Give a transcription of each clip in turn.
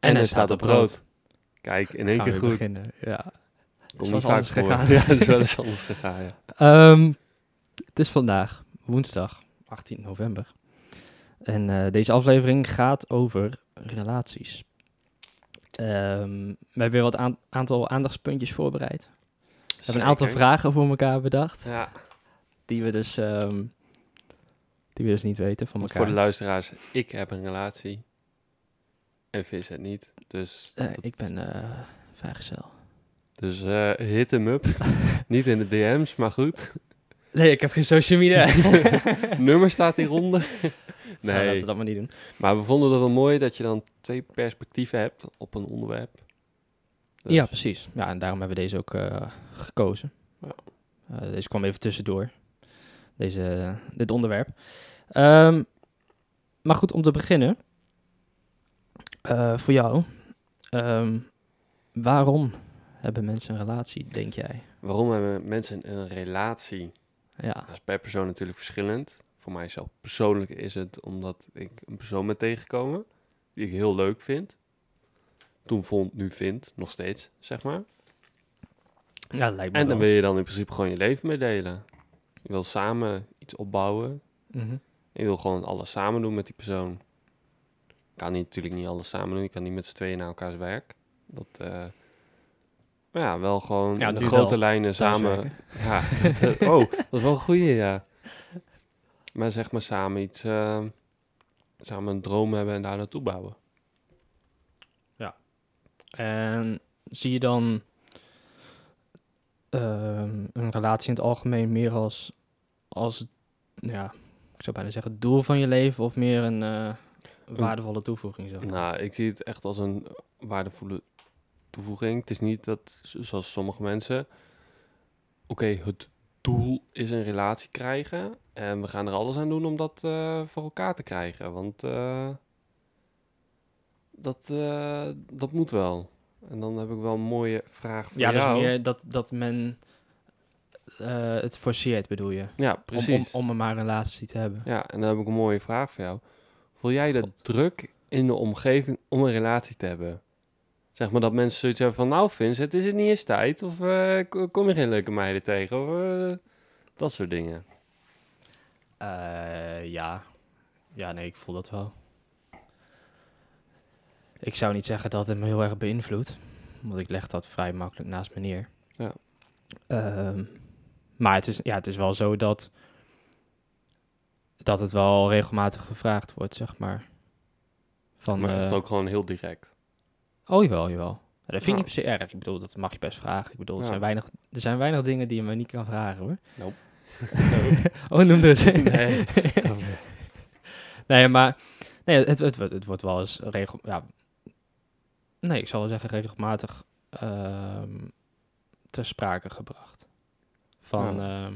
En, hij staat op rood. Kijk, in één keer goed. beginnen. Ja. Komt Is niet vaak voor. gegaan. Ja, het is wel eens anders gegaan, ja. Ehm, het is vandaag woensdag 18 november. En eh, deze aflevering gaat over relaties. Ehm, we hebben weer wat aan- aantal aandachtspuntjes voorbereid. We hebben een aantal vragen voor elkaar bedacht. Ja, Die we dus, ehm, die we dus niet weten van elkaar. voor de luisteraars, ik heb een relatie. En Vis het niet. Dus, Eh, dat- ik ben eh vrijgezel. dus eh, hit hem up. niet in de DM's, maar goed. Nee, ik heb geen social media. Nummer staat hieronder. nee. Laten nee, we dat maar niet doen. maar we vonden het wel mooi dat je dan twee perspectieven hebt op een onderwerp. Dus- Ja, precies. Ja, en daarom hebben we deze ook gekozen. Ja. Deze kwam even tussendoor. Deze, dit onderwerp. Ehm, maar goed, om te beginnen. Eh, voor jou. ehm, waarom hebben mensen een relatie, denk jij? Waarom hebben mensen een relatie? Ja, Dat is per persoon natuurlijk verschillend. Voor mijzelf persoonlijk is het omdat ik een persoon ben tegengekomen die ik heel leuk vind. Toen vond, nu vind, nog steeds, zeg maar. ja dat lijkt me En dan wel. wil je dan in principe gewoon je leven mee delen. Je wil samen iets opbouwen. Mhm. Je wil gewoon alles samen doen met die persoon. Kan niet, natuurlijk niet alles samen doen. Je kan niet met z'n tweeën naar elkaars werk. Dat, eh, maar ja, wel gewoon Ja, in de grote lijnen samen. Ja, dat, eh, oh, dat is wel een goeie, ja. Maar zeg maar samen iets, eh, samen een droom hebben en daar naartoe bouwen. En zie je dan ehm, een relatie in het algemeen meer als, als ja, ik zou bijna zeggen, het doel van je leven of meer een waardevolle toevoeging? Zo? Nou, ik zie het echt als een waardevolle toevoeging. Het is niet dat, zoals sommige mensen, oké, het doel is een relatie krijgen en we gaan er alles aan doen om dat eh, voor elkaar te krijgen. Want eh, dat, eh, dat moet wel. En dan heb ik wel een mooie vraag voor Ja, dus jou. meer dat, dat men het forceert, bedoel je? Ja, Om, precies. om, om er maar een relatie te hebben. Ja, en dan heb ik een mooie vraag voor jou. Voel jij de druk in de omgeving om een relatie te hebben? Zeg maar dat mensen zoiets hebben van, nou Vincent, is het niet eens tijd? Of eh, kom je geen leuke meiden tegen? Of eh, dat soort dingen. Eh, ja. Ja, nee, ik voel dat wel. Ik zou niet zeggen dat het me heel erg beïnvloedt. Want ik leg dat vrij makkelijk naast me neer. Ja. Ehm, maar het is, ja, het is wel zo dat, dat het wel regelmatig gevraagd wordt, zeg maar. Van, maar echt eh, ook gewoon heel direct. Oh, jawel, jawel. Ja, Dat vind ik niet per se erg. Ik bedoel, dat mag je best vragen. Ik bedoel, er, Ja. zijn weinig, er zijn weinig dingen die je me niet kan vragen, hoor. Nope. oh, noem dus. Nee. nee, maar nee, het, het, het, wordt wel eens regel... Ja, nee, ik zal wel zeggen regelmatig ehm, ter sprake gebracht. Van ehm,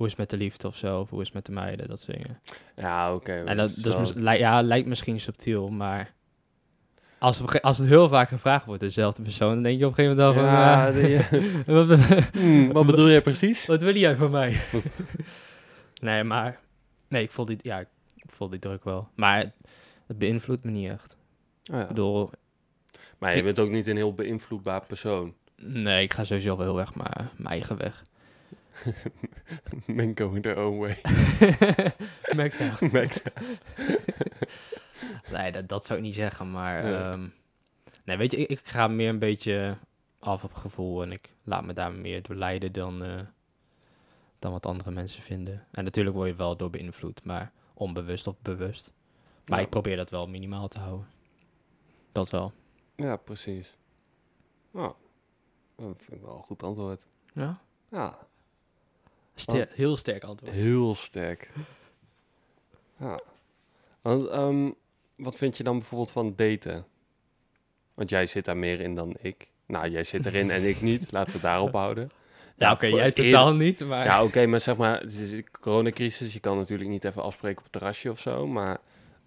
hoe is het met de liefde of zo, of hoe is het met de meiden, dat soort dingen. Ja, oké. En dat, mis- li- ja, lijkt misschien subtiel, maar als, als het heel vaak gevraagd wordt, dezelfde persoon, dan denk je op een gegeven moment al Ja, van... eh, wat, Hmm, wat bedoel je precies? wat wil jij van mij? nee, maar... Nee, ik voel die, ja, ik voel die druk wel. Maar het, het beïnvloedt me niet echt. Oh ja. Ik bedoel, Maar je bent ook niet een heel beïnvloedbaar persoon. nee, ik ga sowieso wel heel erg maar mijn eigen weg. Men going their own way. Smackdown. Max. Nee, dat, dat zou ik niet zeggen, maar... Ja. ehm, nee, weet je, ik, ik ga meer een beetje af op gevoel en ik laat me daar meer door leiden dan, eh, dan wat andere mensen vinden. En natuurlijk word je wel door beïnvloed, maar onbewust of bewust. Maar Ja. ik probeer dat wel minimaal te houden. Dat wel. Ja, precies. Oh, dat vind ik wel een goed antwoord. Ja? Ja, Ster- heel sterk antwoord. heel sterk. Ja. Want, ehm, wat vind je dan bijvoorbeeld van daten? Want jij zit daar meer in dan ik. Nou, jij zit erin en ik niet. Laten we het daarop houden. Ja, oké, jij totaal niet, maar... Ja, oké, maar zeg maar, het is een coronacrisis. Je kan natuurlijk niet even afspreken op het terrasje of zo. Maar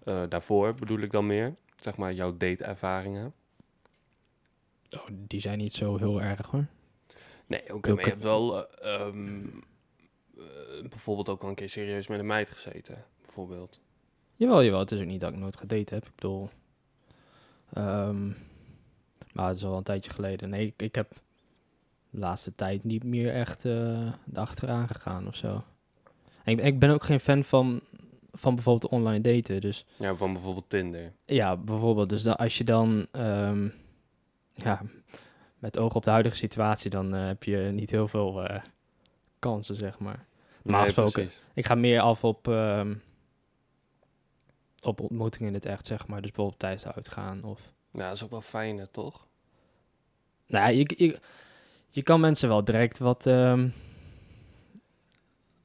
eh, daarvoor bedoel ik dan meer. Zeg maar jouw date-ervaringen. Oh, die zijn niet zo heel erg, hoor. Nee, oké, maar je hebt wel eh, ehm, eh, bijvoorbeeld ook al een keer serieus met een meid gezeten. Bijvoorbeeld. Jawel, jawel. Het is ook niet dat ik nooit gedate heb. Ik bedoel... Ehm, maar het is al een tijdje geleden. Nee, ik, ik heb de laatste tijd niet meer echt eh achteraan gegaan of zo. En ik, ik ben ook geen fan van, van bijvoorbeeld online daten. Dus Ja, van bijvoorbeeld Tinder. ja, bijvoorbeeld, dus dan, als je dan, ehm, ja, met oog op de huidige situatie, dan eh, heb je niet heel veel eh, kansen, zeg maar. Normaal Nee, gesproken. Ik ga meer af op, ehm, op ontmoetingen in het echt, zeg maar. Dus bijvoorbeeld tijdens de uitgaan of... Ja, dat is ook wel fijner, toch? Nou ja, je, je, je kan mensen wel direct wat ehm,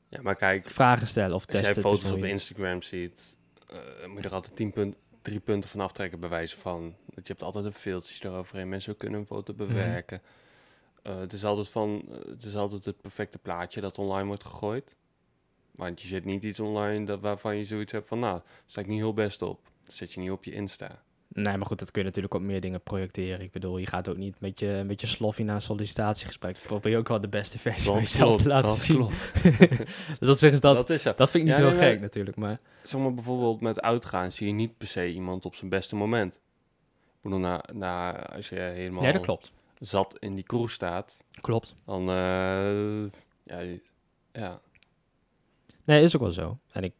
Ja, maar kijk, vragen stellen of als jij testen. foto's op. Instagram ziet, eh, moet je er altijd tien punt, drie punten van aftrekken bij wijze van. Want je hebt altijd een filtertje eroverheen. Mensen kunnen een foto Mhm. bewerken. Eh, het, is altijd van, eh, het is altijd het perfecte plaatje dat online wordt gegooid. Want je zet niet iets online dat, waarvan je zoiets hebt van, nou, daar sta ik niet heel best op. Dat zet je niet op je Insta. Nee, maar goed, dat kun je natuurlijk op meer dingen projecteren. Ik bedoel, je gaat ook niet met je, met je sloffie naar een sollicitatiegesprek. Je probeer je ook wel de beste versie van jezelf te laten dat zien. klopt. dus op zich is dat, dat, is vind ik niet Ja, heel nee, maar- gek natuurlijk. Maar Zeg maar bijvoorbeeld met uitgaan zie je niet per se iemand op zijn beste moment. Ik bedoel, na, na, als je helemaal nee, dat klopt. Zat in die kroeg staat, Klopt. dan, eh, ja, ja, Nee, is ook wel zo. En ik,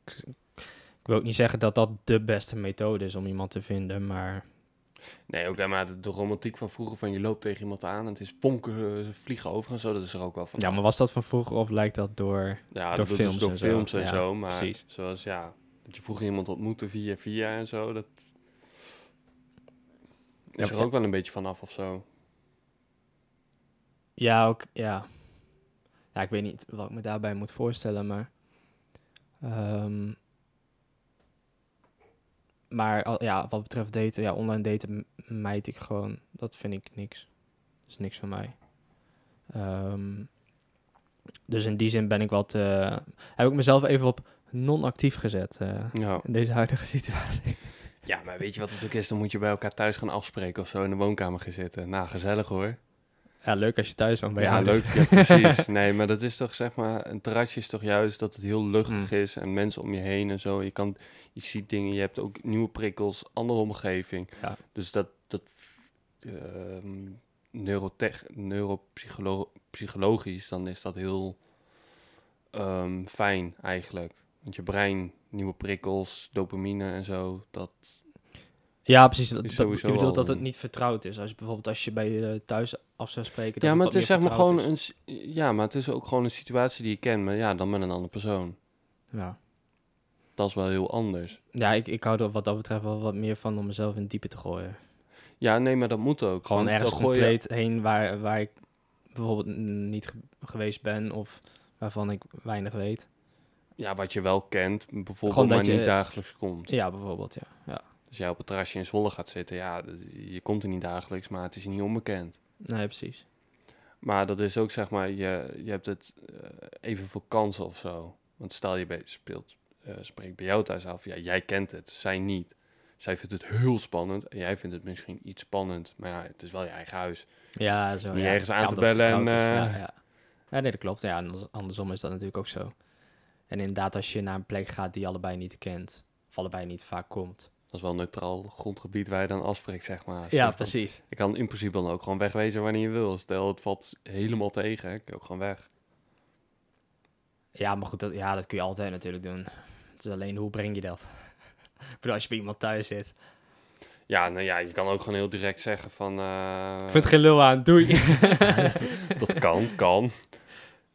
ik wil ook niet zeggen dat dat de beste methode is om iemand te vinden, maar nee, oké, maar de, de romantiek van vroeger van je loopt tegen iemand aan en het is vonken, eh, vliegen over en zo, dat is er ook wel van. ja, maar was dat van vroeger of lijkt dat door... ja, door dat films door en zo. films en Ja, zo, maar precies. zoals, ja, dat je vroeger iemand ontmoette via via en zo, dat is Ja, er ja. ook wel een beetje vanaf of zo. Ja, ook, ja. Ja, ik weet niet wat ik me daarbij moet voorstellen, maar... ehm, maar al- ja, wat betreft daten, ja, online daten m- mijd ik gewoon. Dat vind ik niks. Dat is niks van mij. Ehm, dus in die zin ben ik wat... eh, heb ik mezelf even op non-actief gezet eh, Ja. in deze huidige situatie. Ja, maar weet je wat het ook is? Dan moet je bij elkaar thuis gaan afspreken of zo in de woonkamer gaan zitten. Nou, gezellig hoor. Ja, leuk als je thuis bent bij je ja, leuk. Ja, precies. Nee, maar dat is toch zeg maar, een terrasje is toch juist dat het heel luchtig Mm. is en mensen om je heen en zo. Je kan, je ziet dingen, je hebt ook nieuwe prikkels, andere omgeving. Ja. Dus dat, dat ehm neurotech, neuropsychologisch, dan is dat heel ehm, fijn eigenlijk. Want je brein, nieuwe prikkels, dopamine en zo, dat Ja, precies. Dat, dat, dat het niet vertrouwd is. Als je bijvoorbeeld als je bij je thuis af zou spreken. Ja, maar het is zeg maar gewoon is. een, ja, maar het is ook gewoon een situatie die je kent, maar ja, dan met een andere persoon. Ja, Dat is wel heel anders. ja ik, ik hou er wat dat betreft wel wat meer van om mezelf in het diepe te gooien. Ja, nee, maar dat moet ook. Gewoon ergens gooi je- compleet heen waar, waar ik bijvoorbeeld niet ge- geweest ben of waarvan ik weinig weet. Ja, wat je wel kent, bijvoorbeeld, maar je- niet dagelijks komt. Ja, bijvoorbeeld, ja. ja. Als jij op het terrasje in Zwolle gaat zitten, ja, je komt er niet dagelijks, maar het is je niet onbekend. Nee, precies. Maar dat is ook, zeg maar, je, je hebt het eh, evenveel kansen of zo. Want stel je bij, speelt, eh, spreekt bij jou thuis af, ja, jij kent het, zij niet. Zij vindt het heel spannend en jij vindt het misschien iets spannend. Maar ja, het is wel je eigen huis. Ja, zo. Niet ja. ergens aan Ja, te bellen en, eh, Ja, ja. ja, nee, dat klopt. Ja, anders- andersom is dat natuurlijk ook zo. En inderdaad, als je naar een plek gaat die je allebei niet kent, of allebei niet vaak komt. Dat is wel een neutraal grondgebied waar je dan afspreekt, zeg maar. Ja, precies. Je kan in principe dan ook gewoon wegwezen wanneer je wil. Stel, het valt helemaal tegen, kun je ook gewoon weg. Ja, maar goed, dat, ja, dat kun je altijd natuurlijk doen. Het is alleen, hoe breng je dat? ik bedoel, als je bij iemand thuis zit. Ja, nou ja, je kan ook gewoon heel direct zeggen van... eh, Ik vind het geen lul aan, doei. Dat kan, kan.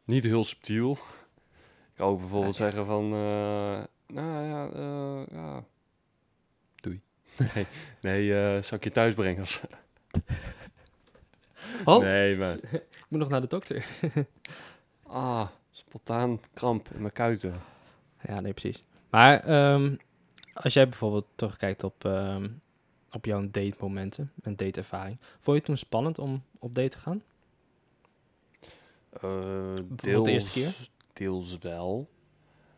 Niet heel subtiel. Ik kan ook bijvoorbeeld zeggen van... eh, nou ja, eh, ja... Nee, nee zal ik je thuis brengen oh, Nee, maar... ik moet nog naar de dokter. Ah, spontaan kramp in mijn kuiten. Ja, nee, precies. Maar ehm, als jij bijvoorbeeld terugkijkt op, ehm, op jouw date-momenten en dateervaring, vond je het toen spannend om op date te gaan? Eh de eerste keer? Deels wel.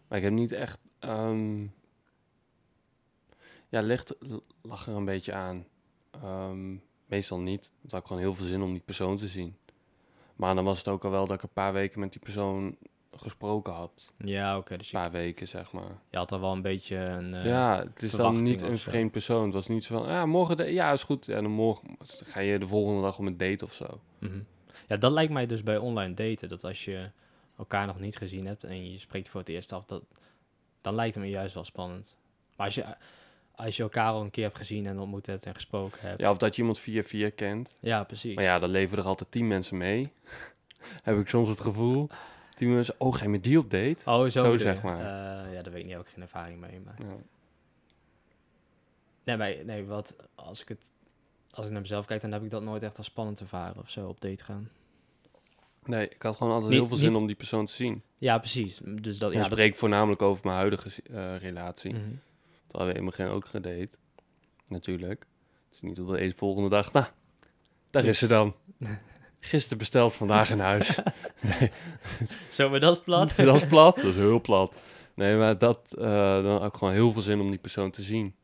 Maar ik heb niet echt... ehm, ja, ligt, lag er een beetje aan. Ehm, meestal niet. Want ik had gewoon heel veel zin om die persoon te zien. Maar dan was het ook al wel dat ik een paar weken met die persoon gesproken had. Ja, oké. dus Een je, paar weken, zeg maar. je had al wel een beetje een... eh, ja, het is dan niet een zo. vreemd persoon. Het was niet zo van, ja, morgen, de- ja, is goed. En dan morgen ga je de volgende dag om een date of zo. mhm. Ja, dat lijkt mij dus bij online daten. Dat als je elkaar nog niet gezien hebt en je spreekt voor het eerst af, dat, dan lijkt het me juist wel spannend. Maar als je, als je elkaar al een keer hebt gezien en ontmoet hebt en gesproken hebt. Ja, of dat je iemand via via kent. Ja, precies. Maar ja, dan leven er altijd tien mensen mee. Heb ik soms het gevoel. Tien mensen, oh, ga je met die op date? Oh, zo, Zo zeg maar. Eh, ja, daar weet ik niet, heb ik geen ervaring mee. Maar... Ja. Nee, maar nee, wat, als ik het, als ik naar mezelf kijk, dan heb ik dat nooit echt als spannend ervaren of zo op date gaan. Nee, ik had gewoon altijd Niet- heel veel zin niet- om die persoon te zien. Ja, precies. Dus dat, Ja, ik dat spreek voornamelijk over mijn huidige eh, relatie. Mhm. Toen hadden we helemaal geen ook gedate. Natuurlijk. Dus niet op de eerste volgende dag. Nou, daar is ze dan. Gisteren besteld, vandaag in huis. Zo, maar dat is plat. dat is plat. Dat is heel plat. Nee, maar dat, eh, dan had ik gewoon heel veel zin om die persoon te zien.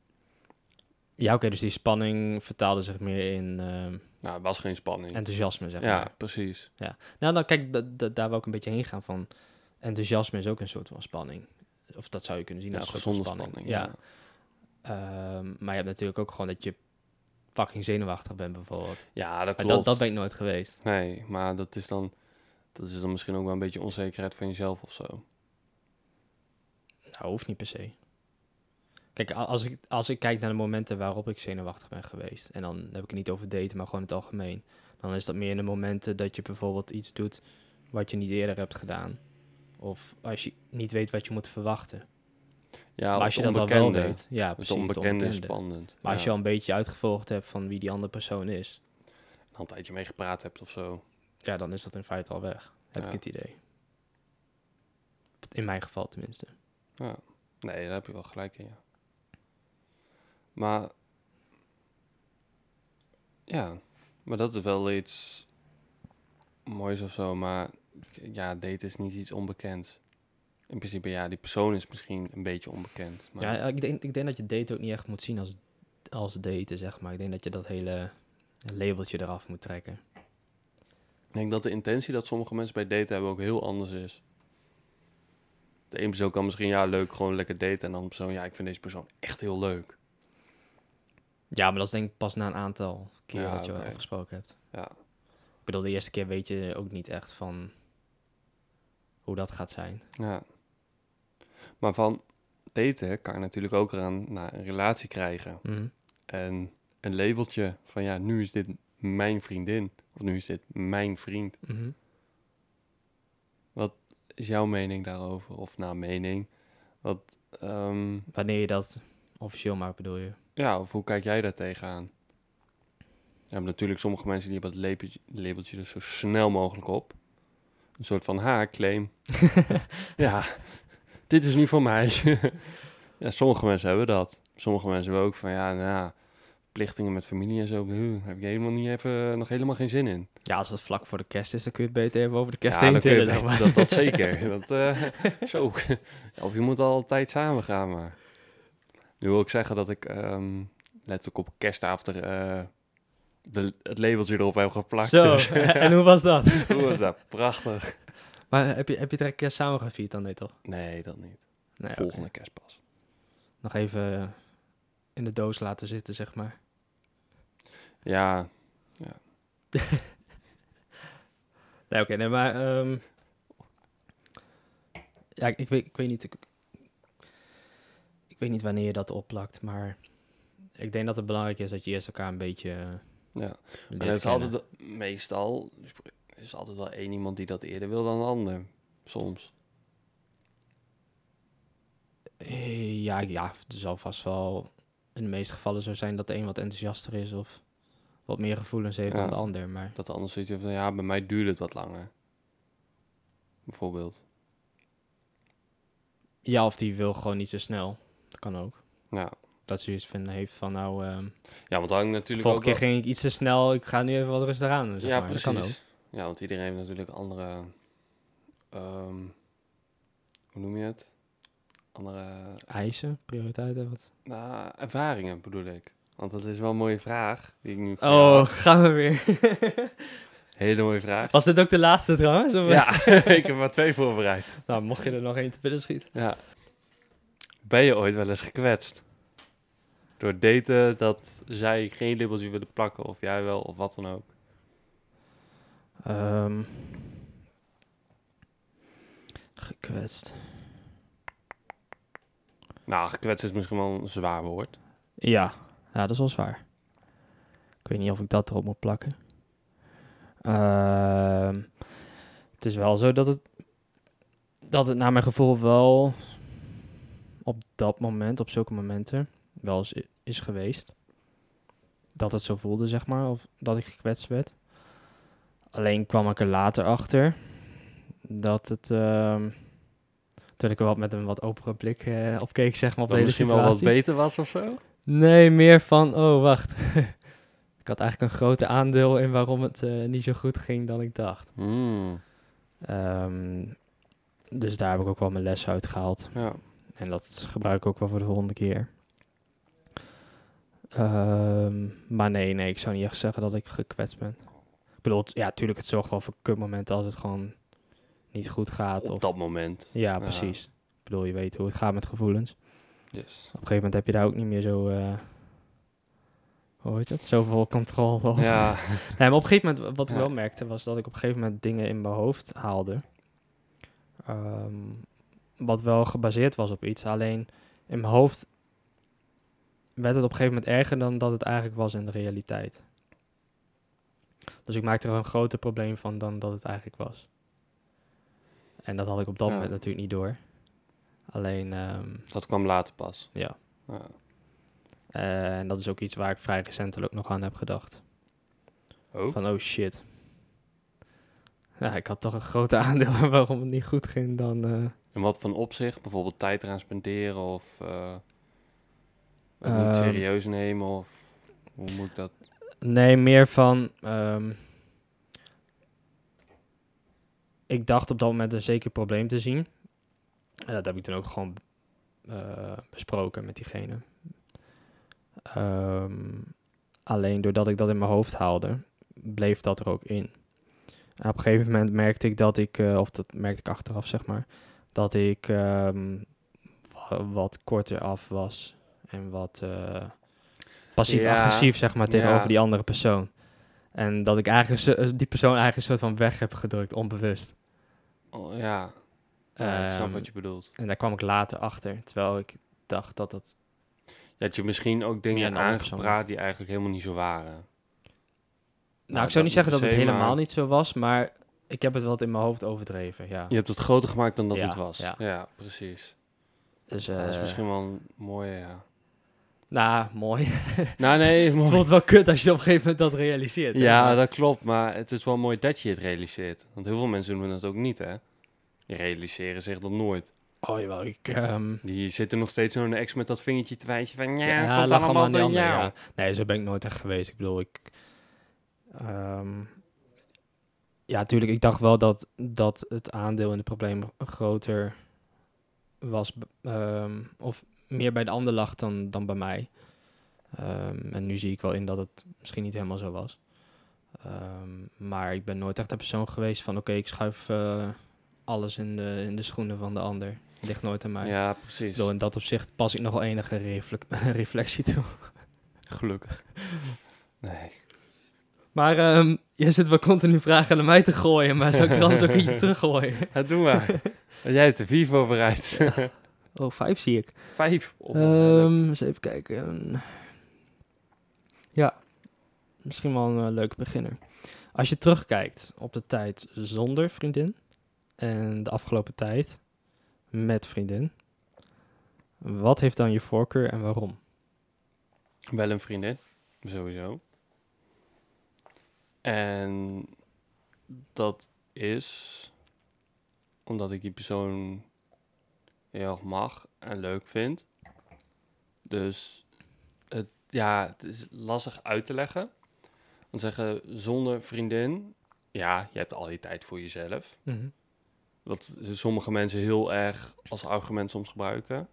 Ja, oké, dus die spanning vertaalde zich meer in ehm, Nou, het was geen spanning. enthousiasme, zeg ja, maar. precies. Nou, dan kijk, da- da- daar wil ik een beetje heen gaan van... Enthousiasme is ook een soort van spanning. Of dat zou je kunnen zien als gezonde spanning. spanning. ja. Ehm, maar je hebt natuurlijk ook gewoon dat je fucking zenuwachtig bent, bijvoorbeeld. Ja, dat klopt. dat, dat ben ik nooit geweest. Nee, maar dat is dan... Dat is dan misschien ook wel een beetje onzekerheid van jezelf of zo. Nou, hoeft niet per se. Kijk, als ik, als ik kijk naar de momenten waarop ik zenuwachtig ben geweest... en dan heb ik het niet over daten, maar gewoon het algemeen... dan is dat meer in de momenten dat je bijvoorbeeld iets doet... wat je niet eerder hebt gedaan. Of als je niet weet wat je moet verwachten. Ja, maar als je dat al wel weet... Ja, Het precies, het onbekende is spannend. Maar als je al een beetje uitgevolgd hebt van wie die andere persoon is... al een tijdje mee gepraat hebt of zo. ja, dan is dat in feite al weg. Heb Ja. ik het idee. In mijn geval tenminste. Ja. Nee, daar heb je wel gelijk in, ja. Maar... Ja, maar dat is wel iets moois of zo. Maar ja, date is niet iets onbekends. In principe, ja, die persoon is misschien een beetje onbekend. Maar Ja, ik denk, ik denk dat je date ook niet echt moet zien als, als daten, zeg maar. Ik denk dat je dat hele labeltje eraf moet trekken. ik denk dat de intentie dat sommige mensen bij daten hebben ook heel anders is. De ene persoon kan misschien, ja, leuk, gewoon lekker daten. En de andere persoon, ja, ik vind deze persoon echt heel leuk. Ja, maar dat is denk ik pas na een aantal keer Ja, dat je oké. afgesproken hebt. Ja, Ik bedoel, de eerste keer weet je ook niet echt van hoe dat gaat zijn. ja. Maar van daten kan je natuurlijk ook eraan naar een relatie krijgen. Mhm. En een labeltje van, ja, nu is dit mijn vriendin. Of nu is dit mijn vriend. Mhm. Is jouw mening daarover? Of nou, mening? Wat, ehm, Wanneer je dat officieel maakt, bedoel je? ja, of hoe kijk jij daar tegenaan? Ja, maar natuurlijk sommige mensen die hebben het labeltje, labeltje er zo snel mogelijk op. Een soort van haakclaim. ja, dit is niet voor mij. ja, sommige mensen hebben dat. Sommige mensen hebben ook van, ja, nou ja, plichtingen met familie en zo. uh, heb ik helemaal niet even, nog helemaal geen zin in. Ja, als het vlak voor de kerst is, dan kun je het beter even over de kerst ja, heen dan tillen. beter- dat, dat zeker. dat, eh, zo. of je moet altijd samen gaan, maar... Nu wil ik zeggen dat ik ehm, letterlijk op kerstavond er, eh, de, het labeltje erop heb geplakt. Zo, Dus, en hoe was dat? hoe was dat? Prachtig. Maar heb je, heb je direct kerst samen gevierd dan? Nee, toch? Nee, dat niet. Nee. Volgende kerstpas. Nog even eh, in de doos laten zitten, zeg maar. Ja, Nee, oké, nee, maar... ehm, ja, ik, ik, weet, ik weet niet... Ik, ik weet niet wanneer je dat opplakt, maar... Ik denk dat het belangrijk is dat je eerst elkaar een beetje... ja. En het is altijd, meestal is er altijd wel één iemand die dat eerder wil dan de ander. Soms. Eh, Ja, ja, het zal vast wel in de meeste gevallen zo zijn dat de een wat enthousiaster is of wat meer gevoelens heeft Ja. dan de ander. Maar Dat de ander zoiets heeft van, ja, bij mij duurde het wat langer. Bijvoorbeeld. ja, of die wil gewoon niet zo snel. Dat kan ook. Ja, Dat ze iets vinden heeft van nou, ehm ja want dan hangt natuurlijk vorige keer wel- ging ik iets te snel, ik ga nu even wat rustig aan. Zeg ja, maar. precies. Dat kan ook. Ja, want iedereen heeft natuurlijk andere... ehm, hoe noem je het? Andere Eisen, prioriteiten, wat? nou, ervaringen bedoel ik. Want dat is wel een mooie vraag die ik nu... Oh, gaan we weer. Hele mooie vraag. Was dit ook de laatste trouwens? Of- Ja, ik heb maar twee voorbereid. Nou, mocht je er nog één te binnen schieten. Ja. Ben je ooit wel eens gekwetst? Door daten dat zij geen labeltje willen plakken, of jij wel, of wat dan ook. Ehm, gekwetst. Nou, gekwetst is misschien wel een zwaar woord. Ja. ja, dat is wel zwaar. Ik weet niet of ik dat erop moet plakken. Ehm, het is wel zo dat het, dat het naar mijn gevoel wel op dat moment, op zulke momenten, wel eens is geweest. Dat het zo voelde, zeg maar, of dat ik gekwetst werd. Alleen kwam ik er later achter dat het, toen ik er wat met een wat openere blik eh, op keek, zeg maar, op de Dat hele misschien wel wat beter was of zo? Nee, meer van, oh wacht. ik had eigenlijk een grote aandeel in waarom het eh, niet zo goed ging dan ik dacht. Hmm, Ehm, dus daar heb ik ook wel mijn les uit gehaald. ja. En dat gebruik ik ook wel voor de volgende keer. Ehm, maar nee, nee, ik zou niet echt zeggen dat ik gekwetst ben. Ik bedoel, ja, tuurlijk, het zorgt wel voor kutmomenten als het gewoon niet goed gaat. Op Of, dat moment. ja, Ja. precies. Ik bedoel, je weet hoe het gaat met gevoelens. Yes. Op een gegeven moment heb je daar ook niet meer zo... eh hoe heet het? Zoveel controle over. Ja, Nee, maar op een gegeven moment, wat ik Ja. wel merkte, was dat ik op een gegeven moment dingen in mijn hoofd haalde. Ehm, wat wel gebaseerd was op iets. Alleen in mijn hoofd werd het op een gegeven moment erger dan dat het eigenlijk was in de realiteit. Dus ik maakte er een groter probleem van dan dat het eigenlijk was. En dat had ik op dat Ja. moment natuurlijk niet door. Alleen, ehm, dat kwam later pas. ja. Ja. Eh, en dat is ook iets waar ik vrij recentelijk nog aan heb gedacht. Oh, Van, oh shit. Ja, ik had toch een grote aandeel waarom het niet goed ging dan... eh, in wat van opzicht? Bijvoorbeeld tijd eraan spenderen of eh, het niet Ehm. serieus nemen of hoe moet dat? Nee, meer van... ehm, ik dacht op dat moment een zeker probleem te zien. En dat heb ik toen ook gewoon eh, besproken met diegene. Ehm, alleen doordat ik dat in mijn hoofd haalde, bleef dat er ook in. En op een gegeven moment merkte ik dat ik, eh, of dat merkte ik achteraf zeg maar, dat ik wa- wat korter af was en wat eh, passief-agressief zeg maar tegenover ja. die andere persoon. En dat ik eigenlijk zo- die persoon eigenlijk een soort van weg heb gedrukt, onbewust. Oh, ja, ja ik snap Ehm, wat je bedoelt. En daar kwam ik later achter, terwijl ik dacht dat het... Je had je misschien ook dingen aangepraat die eigenlijk helemaal niet zo waren. Nou, ik dat zou niet zeggen dat per het helemaal maar- niet zo was, maar ik heb het wel in mijn hoofd overdreven, ja. Je hebt het groter gemaakt dan dat Ja, het was. ja. Ja, precies. Dus, Ja, dat is eh, misschien wel een mooie, ja. Nou, mooi. nou, nee, Het mooi. voelt wel kut als je op een gegeven moment dat realiseert. hè, Ja, dat klopt, maar het is wel mooi dat je het realiseert. Want heel veel mensen doen dat ook niet, hè. Die realiseren zich dat nooit. Oh jawel, ik... ehm, Die zitten nog steeds zo in de ex met dat vingertje te wijzen van... Ja, Ja, komt allemaal aan die door ja. Nee, zo ben ik nooit echt geweest. Ik bedoel, ik... ehm, ja, natuurlijk, ik dacht wel dat, dat het aandeel in het probleem groter was... ehm, of meer bij de ander lag dan, dan bij mij. Ehm, en nu zie ik wel in dat het misschien niet helemaal zo was. Ehm, maar ik ben nooit echt de persoon geweest van... Oké, ik schuif eh, alles in de, in de schoenen van de ander. Het ligt nooit aan mij. Ja, precies. bedoel, in dat opzicht pas ik nog wel enige reflec- reflectie toe. Gelukkig. Nee. Maar ehm je zit wel continu vragen naar mij te gooien, maar zou ik anders ook iets teruggooien? Het doen we. Jij hebt de vier voorbereid. Oh, vijf zie ik. Vijf. Oh, Ehm eens even kijken. Ja, misschien wel een eh, leuke beginner. Als je terugkijkt op de tijd zonder vriendin en de afgelopen tijd met vriendin, wat heeft dan je voorkeur en waarom? Wel een vriendin, sowieso. En dat is omdat ik die persoon heel erg mag en leuk vind. Dus het, ja, het is lastig uit te leggen. Want zeggen, zonder vriendin, ja, je hebt al die tijd voor jezelf. Wat sommige mensen heel erg als argument soms gebruiken.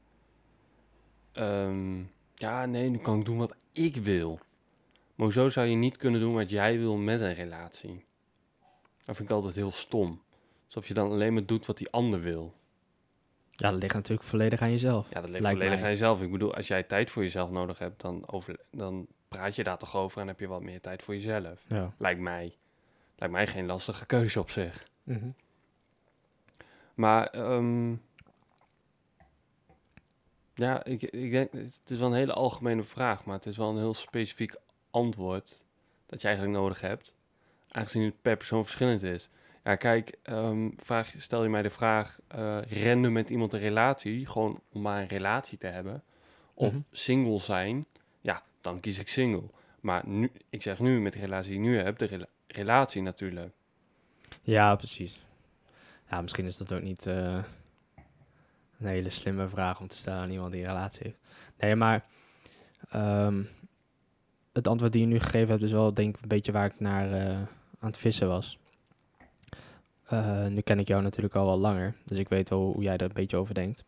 Ehm, ja, nee, nu kan ik doen wat ik wil. Maar hoezo zou je niet kunnen doen wat jij wil met een relatie? Dat vind ik altijd heel stom. Alsof je dan alleen maar doet wat die ander wil. Ja, dat ligt natuurlijk volledig aan jezelf. Ja, dat ligt Lijkt volledig mij. aan jezelf. Ik bedoel, als jij tijd voor jezelf nodig hebt, dan, over, dan praat je daar toch over en heb je wat meer tijd voor jezelf. Ja. Lijkt mij. Lijkt mij geen lastige keuze op zich. Mhm. Maar, ehm, ja, ik, ik denk, het is wel een hele algemene vraag, maar het is wel een heel specifiek antwoord dat je eigenlijk nodig hebt, aangezien het per persoon verschillend is. Ja, kijk, ehm, vraag, stel je mij de vraag, random met iemand een relatie, gewoon om maar een relatie te hebben, of Mhm. single zijn, ja, dan kies ik single. Maar nu, ik zeg nu met de relatie die ik nu heb, de rela- relatie natuurlijk. Ja, precies. Ja, misschien is dat ook niet eh, een hele slimme vraag om te stellen aan iemand die een relatie heeft. Nee, maar ehm, het antwoord die je nu gegeven hebt is wel denk ik een beetje waar ik naar eh, aan het vissen was. Eh, nu ken ik jou natuurlijk al wel langer, dus ik weet wel hoe jij er een beetje over denkt.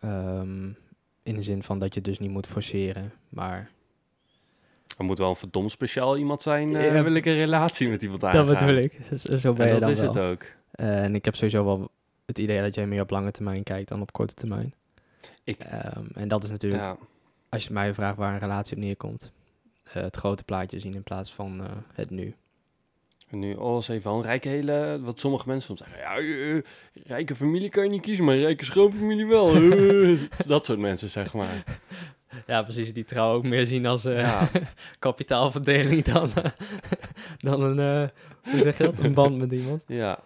Ehm, in de zin van dat je het dus niet moet forceren, maar Er moet wel een verdomd speciaal iemand zijn, Ja. wil ik een relatie met iemand aangaan. dat bedoel ik. Zo- Zo ben En je dat is wel. het ook. Eh, en ik heb sowieso wel het idee dat jij meer op lange termijn kijkt dan op korte termijn. Ik- Ehm, en dat is natuurlijk, Ja, als je mij vraagt waar een relatie op neerkomt, het grote plaatje zien in plaats van het nu. En nu, is even een rijke hele... Wat sommige mensen soms zeggen, ja, eh, eh, rijke familie kan je niet kiezen, maar rijke schoonfamilie wel. eh. dat soort mensen, zeg maar. Ja, precies. Die trouw ook meer zien als Ja, kapitaalverdeling dan, dan een, hoe zeg je dat, een band met iemand. ja.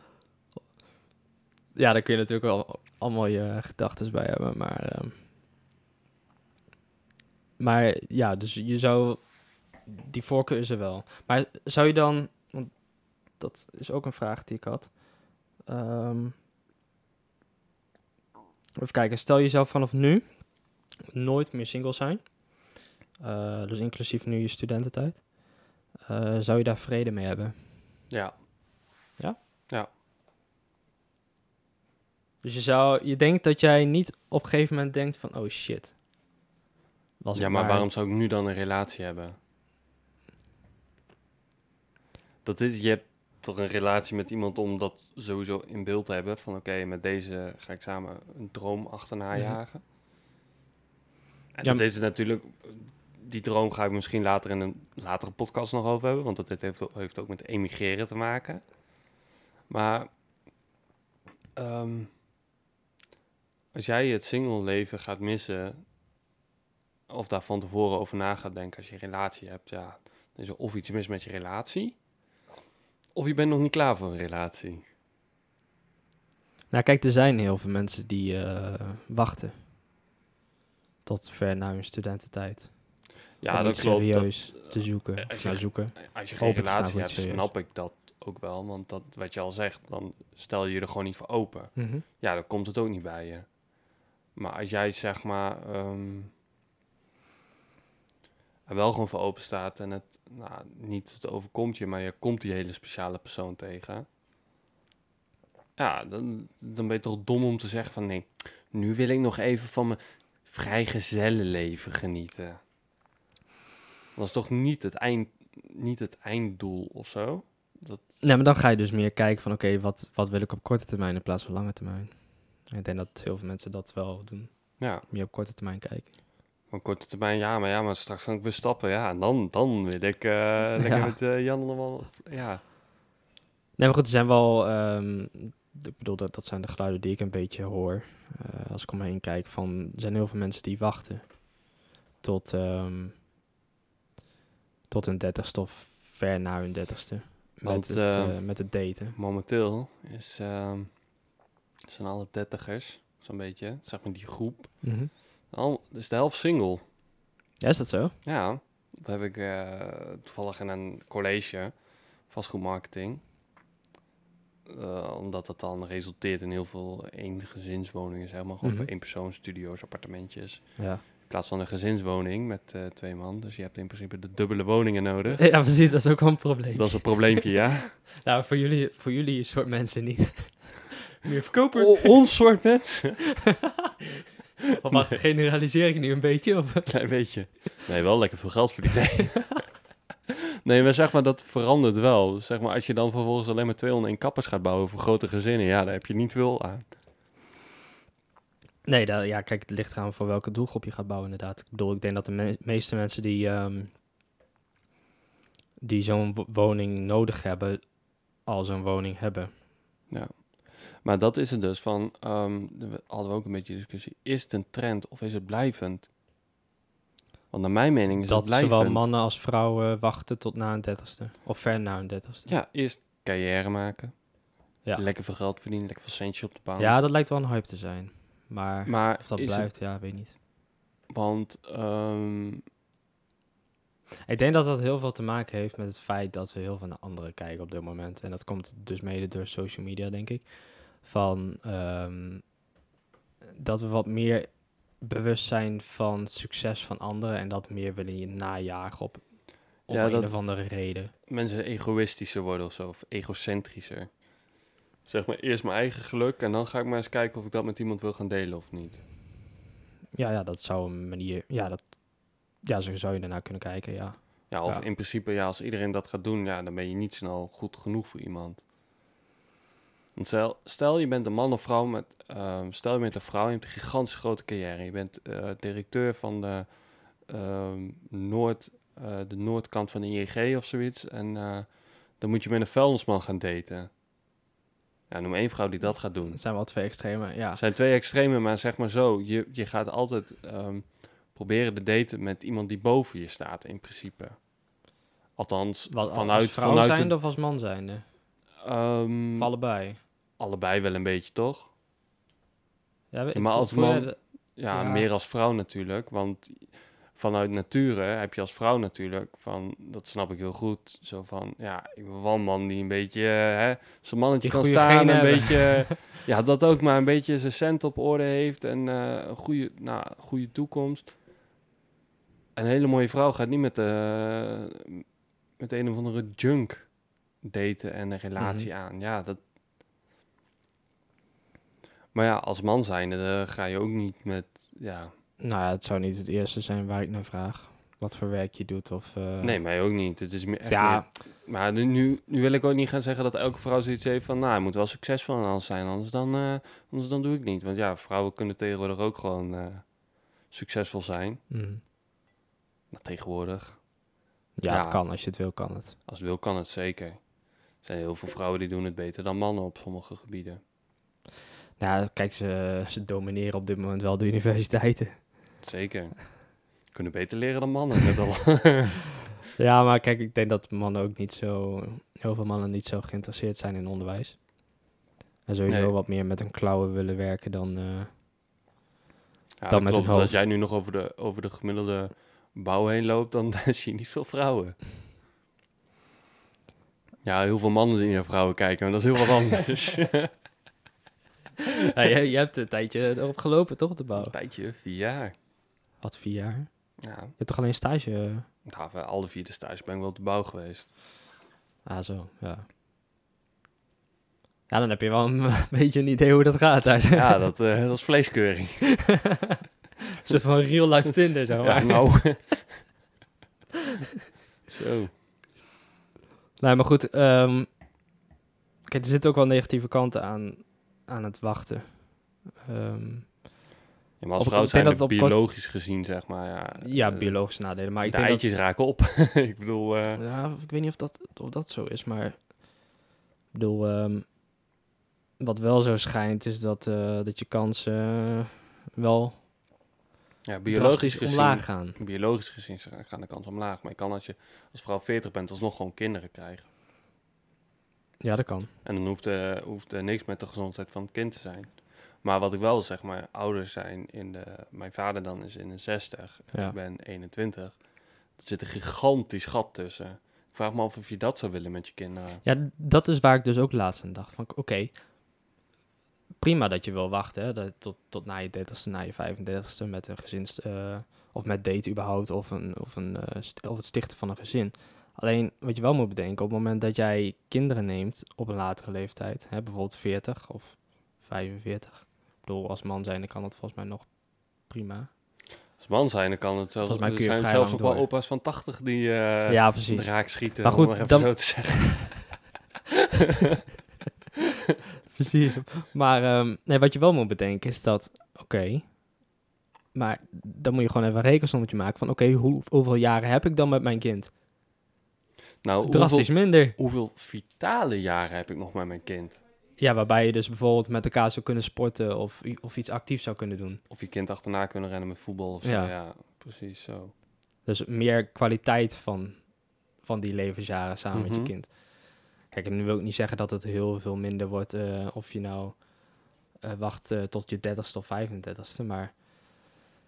Ja, daar kun je natuurlijk wel allemaal je gedachten bij hebben, maar... ehm, maar ja, dus je zou... Die voorkeur is er wel. Maar zou je dan... Dat is ook een vraag die ik had. Ehm, even kijken. Stel jezelf vanaf nu nooit meer single zijn. Eh, dus inclusief nu je studententijd. Eh, zou je daar vrede mee hebben? Ja, Dus je zou, je denkt dat jij niet op een gegeven moment denkt van, oh shit. Was ja ik maar waarom zou ik nu dan een relatie hebben? Dat is, je hebt toch een relatie met iemand om dat sowieso in beeld te hebben. Van oké, met deze ga ik samen een droom achterna Mhm. jagen. En Ja, dat is natuurlijk, die droom ga ik misschien later in een latere podcast nog over hebben. Want dat heeft, ook- heeft ook met emigreren te maken. Maar ehm, als jij het single leven gaat missen, of daar van tevoren over na gaat denken als je een relatie hebt, ja, dan is er of iets mis met je relatie, of je bent nog niet klaar voor een relatie. Nou kijk, er zijn heel veel mensen die eh, wachten. Tot ver na hun studententijd. Ja, om dat klopt. Dat, serieus te zoeken. eh, als nou, je- zoeken. als je geen staan relatie hebt, serieus. snap ik dat ook wel. Want dat, wat je al zegt, dan stel je je er gewoon niet voor open. Mhm. Ja, dan komt het ook niet bij je. Maar als jij zeg maar ehm, er wel gewoon voor open staat en het nou, niet het overkomt je, maar je komt die hele speciale persoon tegen. Ja, dan, dan ben je toch dom om te zeggen van nee, nu wil ik nog even van mijn vrijgezellenleven genieten. Dat is toch niet het, eind, niet het einddoel of zo? Dat, Nee, maar dan ga je dus meer kijken van, oké, wat, wat wil ik op korte termijn in plaats van lange termijn? Ik denk dat heel veel mensen dat wel doen. ja, Meer op korte termijn kijken. Op korte termijn, ja, maar ja, maar straks kan ik weer stappen. Ja, en dan, dan wil ik eh lekker Ja. met eh, Jan nog wel... Ja, Nee, maar goed, er zijn wel... ehm, ik bedoel, dat, dat zijn de geluiden die ik een beetje hoor. eh, als ik om me heen kijk, van... Er zijn heel veel mensen die wachten tot... ehm, tot hun dertigste of ver na hun dertigste. Met, Want, het, eh, eh, met het daten. momenteel is, ehm, zijn alle dertigers, zo'n beetje, zeg maar die groep, Mhm. Al, is de helft single. Ja, is dat zo? Ja, dat heb ik eh, toevallig in een college, vastgoedmarketing. Eh, omdat dat dan resulteert in heel veel eengezinswoningen, zeg maar. Gewoon Mhm. voor éénpersoonsstudio's, appartementjes. Ja. In plaats van een gezinswoning met eh, twee man. Dus je hebt in principe de dubbele woningen nodig. ja, precies. Dat is ook wel een probleem. Dat is een probleempje, ja. Nou, voor jullie, voor jullie soort mensen niet. Meer verkoper. O- ons soort mensen. Of wacht, generaliseer ik nu een beetje? Of? Klein beetje. Nee, wel lekker veel geld verdienen. Nee. Nee, maar zeg maar, dat verandert wel. Zeg maar, als je dan vervolgens alleen maar 201 kappers gaat bouwen voor grote gezinnen, ja, daar heb je niet veel aan. Nee, dat, ja, kijk, het ligt eraan voor welke doelgroep je gaat bouwen, inderdaad. Ik bedoel, ik denk dat de me- meeste mensen die, ehm, die zo'n wo- woning nodig hebben, al zo'n woning hebben. Maar dat is het dus van, ehm, we hadden we ook een beetje discussie, is het een trend of is het blijvend? Want naar mijn mening is dat het blijvend. zowel mannen als vrouwen wachten tot na een dertigste. Of ver na een dertigste. Ja, eerst carrière maken. Ja. Lekker veel geld verdienen, lekker veel centjes op de bouw. Ja, dat lijkt wel een hype te zijn. Maar maar of dat het- blijft, ja, weet niet. want ehm, Ik denk dat dat heel veel te maken heeft met het feit dat we heel veel naar anderen kijken op dit moment. En dat komt dus mede door social media, denk ik. Van ehm, dat we wat meer bewust zijn van het succes van anderen en dat meer willen je najagen op, om Ja, een of andere reden. mensen egoïstischer worden of zo, of egocentrischer. Zeg maar eerst mijn eigen geluk en dan ga ik maar eens kijken of ik dat met iemand wil gaan delen of niet. Ja, ja, dat zou een manier. Ja, dat, ja, zo zou je ernaar kunnen kijken, ja. Ja, of Ja. in principe, ja, als iedereen dat gaat doen, ja, dan ben je niet snel goed genoeg voor iemand. Want stel, stel je bent een man of vrouw met, ehm, stel je bent een vrouw, je hebt een gigantisch grote carrière. Je bent eh, directeur van de, ehm, Noord, eh, de noordkant van de ING of zoiets. En eh, dan moet je met een vuilnisman gaan daten. Ja, noem één vrouw die dat gaat doen. Dat zijn wel twee extreme, ja. Het zijn twee extreme, maar zeg maar zo. Je, je gaat altijd ehm, proberen te daten met iemand die boven je staat, in principe. Althans, Wat, vanuit, als vrouw vanuit zijnde de, of als man zijnde? Of allebei? Allebei wel een beetje, toch? Ja, maar vo- als man- de- Ja, Ja. meer als vrouw natuurlijk. Want vanuit nature heb je als vrouw natuurlijk van, dat snap ik heel goed, zo van, ja, ik wil wel een man die een beetje, eh, hè, zijn mannetje Die kan staan, een hebben. beetje, ja, dat ook maar een beetje zijn cent op orde heeft en eh, een goede, nou, goede toekomst. Een hele mooie vrouw gaat niet met, de, met een of andere junk daten en een relatie Mhm. aan. Ja, dat... Maar ja, als man zijnde eh, ga je ook niet met, ja... Nou ja, het zou niet het eerste zijn waar ik naar vraag. Wat voor werk je doet of... eh, Nee, mij ook niet. Het is meer, echt Ja, meer- maar nu- nu, wil ik ook niet gaan zeggen dat elke vrouw zoiets heeft van... Nou, hij moet wel succesvol en alles zijn, anders dan, eh, anders dan doe ik niet. Want ja, vrouwen kunnen tegenwoordig ook gewoon succesvol zijn. mm. Nou, tegenwoordig. ja, Ja. het kan. Als je het wil, kan het. Als het wil, kan het zeker. Er zijn heel veel vrouwen die doen het beter dan mannen op sommige gebieden. Nou, kijk, ze, ze domineren op dit moment wel de universiteiten. Zeker. Kunnen beter leren dan mannen, net al. Ja, maar kijk, ik denk dat mannen ook niet zo... Heel veel mannen niet zo geïnteresseerd zijn in onderwijs. En sowieso Nee. wat meer met hun klauwen willen werken dan... eh, Ja, Dan met klopt. Dus Als jij nu nog over de, over de gemiddelde bouw heen loopt, dan zie je niet veel vrouwen. Ja, heel veel mannen die naar vrouwen kijken, maar dat is heel wat anders. ja, je, je hebt een tijdje erop gelopen, toch, op de bouw? Een tijdje, vier jaar. Wat, vier jaar? Je Ja, hebt toch alleen stage... eh, nou, bij alle vier de stage ben ik wel op de bouw geweest. Ah, zo, ja. Ja, dan heb je wel een beetje een idee hoe dat gaat daar. Ja, dat, eh, dat is vleeskeuring. een soort van real-life Tinder, zo. Ja, nou. Zo. Nee, maar goed. ehm, kijk, er zitten ook wel negatieve kanten aan, aan het wachten. Ehm, Ja, maar als vrouw zijn dat het kort- biologisch gezien, zeg maar. Ja, ja, eh, biologische nadelen. Maar ik de denk dat, eitjes raken op. ik bedoel, eh, ja, ik weet niet of dat, of dat zo is, maar... Ik bedoel, ehm, wat wel zo schijnt, is dat, eh, dat je kansen wel ja, biologisch gezien, omlaag gaan. biologisch gezien gaan de kansen omlaag. Maar je kan als je als vrouw 40 bent, alsnog gewoon kinderen krijgen. Ja, dat kan. En dan hoeft, eh hoeft er niks met de gezondheid van het kind te zijn. Maar wat ik wel zeg, maar ouders zijn in de... Mijn vader dan is in de 60. Ja. Ik ben 21. Er zit een gigantisch gat tussen. Ik vraag me af of je dat zou willen met je kinderen. Ja, dat is waar ik dus ook laatst aan dacht. Van, oké, prima dat je wil wachten, hè, dat, tot, tot na je 30ste, na je 35ste met een gezins... eh, of met date überhaupt, of, een, of, een, eh, st- of het stichten van een gezin. Alleen, wat je wel moet bedenken, op het moment dat jij kinderen neemt op een latere leeftijd, hè, bijvoorbeeld 40 of 45. Ik bedoel, als man zijn, dan kan dat volgens mij nog prima. Als man zijn, dan kan het zelfs... Volgens mij er kun je zijn zelfs nog wel opa's van 80 die eh ja, de precies. raak schieten, Maar goed, om maar even dan- zo te zeggen. Precies. Maar ehm, nee, wat je wel moet bedenken is dat, oké, maar dan moet je gewoon even een rekensommetje maken van, oké, hoe, hoeveel jaren heb ik dan met mijn kind? Nou, hoeveel, Drastisch minder. hoeveel vitale jaren heb ik nog met mijn kind? Ja, waarbij je dus bijvoorbeeld met elkaar zou kunnen sporten of, of iets actiefs zou kunnen doen. Of je kind achterna kunnen rennen met voetbal of zo. Ja. Ja, precies zo. Dus meer kwaliteit van, van die levensjaren samen met Mhm. je kind. Kijk, en nu wil ik niet zeggen dat het heel veel minder wordt eh, of je nou eh, wacht eh, tot je 30ste of 35ste, maar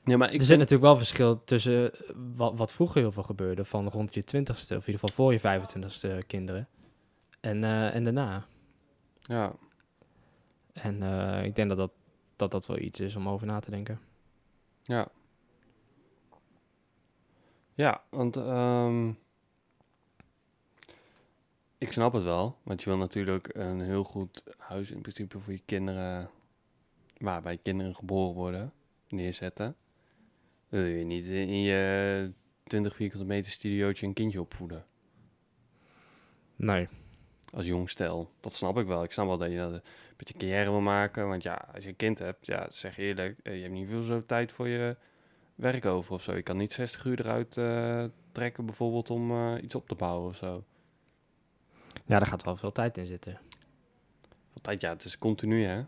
Ja, maar ik er zit natuurlijk wel verschil tussen eh, wat, wat vroeger heel veel gebeurde, van rond je 20ste, of in ieder geval voor je 25ste kinderen, en, eh, en daarna. Ja, En eh, ik denk dat dat, dat dat wel iets is om over na te denken. ja. Ja, want ehm, ik snap het wel. Want je wil natuurlijk een heel goed huis in principe voor je kinderen, waarbij kinderen geboren worden, neerzetten. Wil je niet in je 20 vierkante meter studiootje een kindje opvoeden. Nee. als jong stel. Dat snap ik wel. Ik snap wel dat je dat een beetje carrière wil maken. Want ja, als je een kind hebt, ja, zeg eerlijk, eh, je hebt niet veel zo tijd voor je werk over of zo. Je kan niet 60 uur eruit eh, trekken bijvoorbeeld om eh, iets op te bouwen of zo. Ja, daar gaat wel veel tijd in zitten. Want tijd, ja, het is continu hè.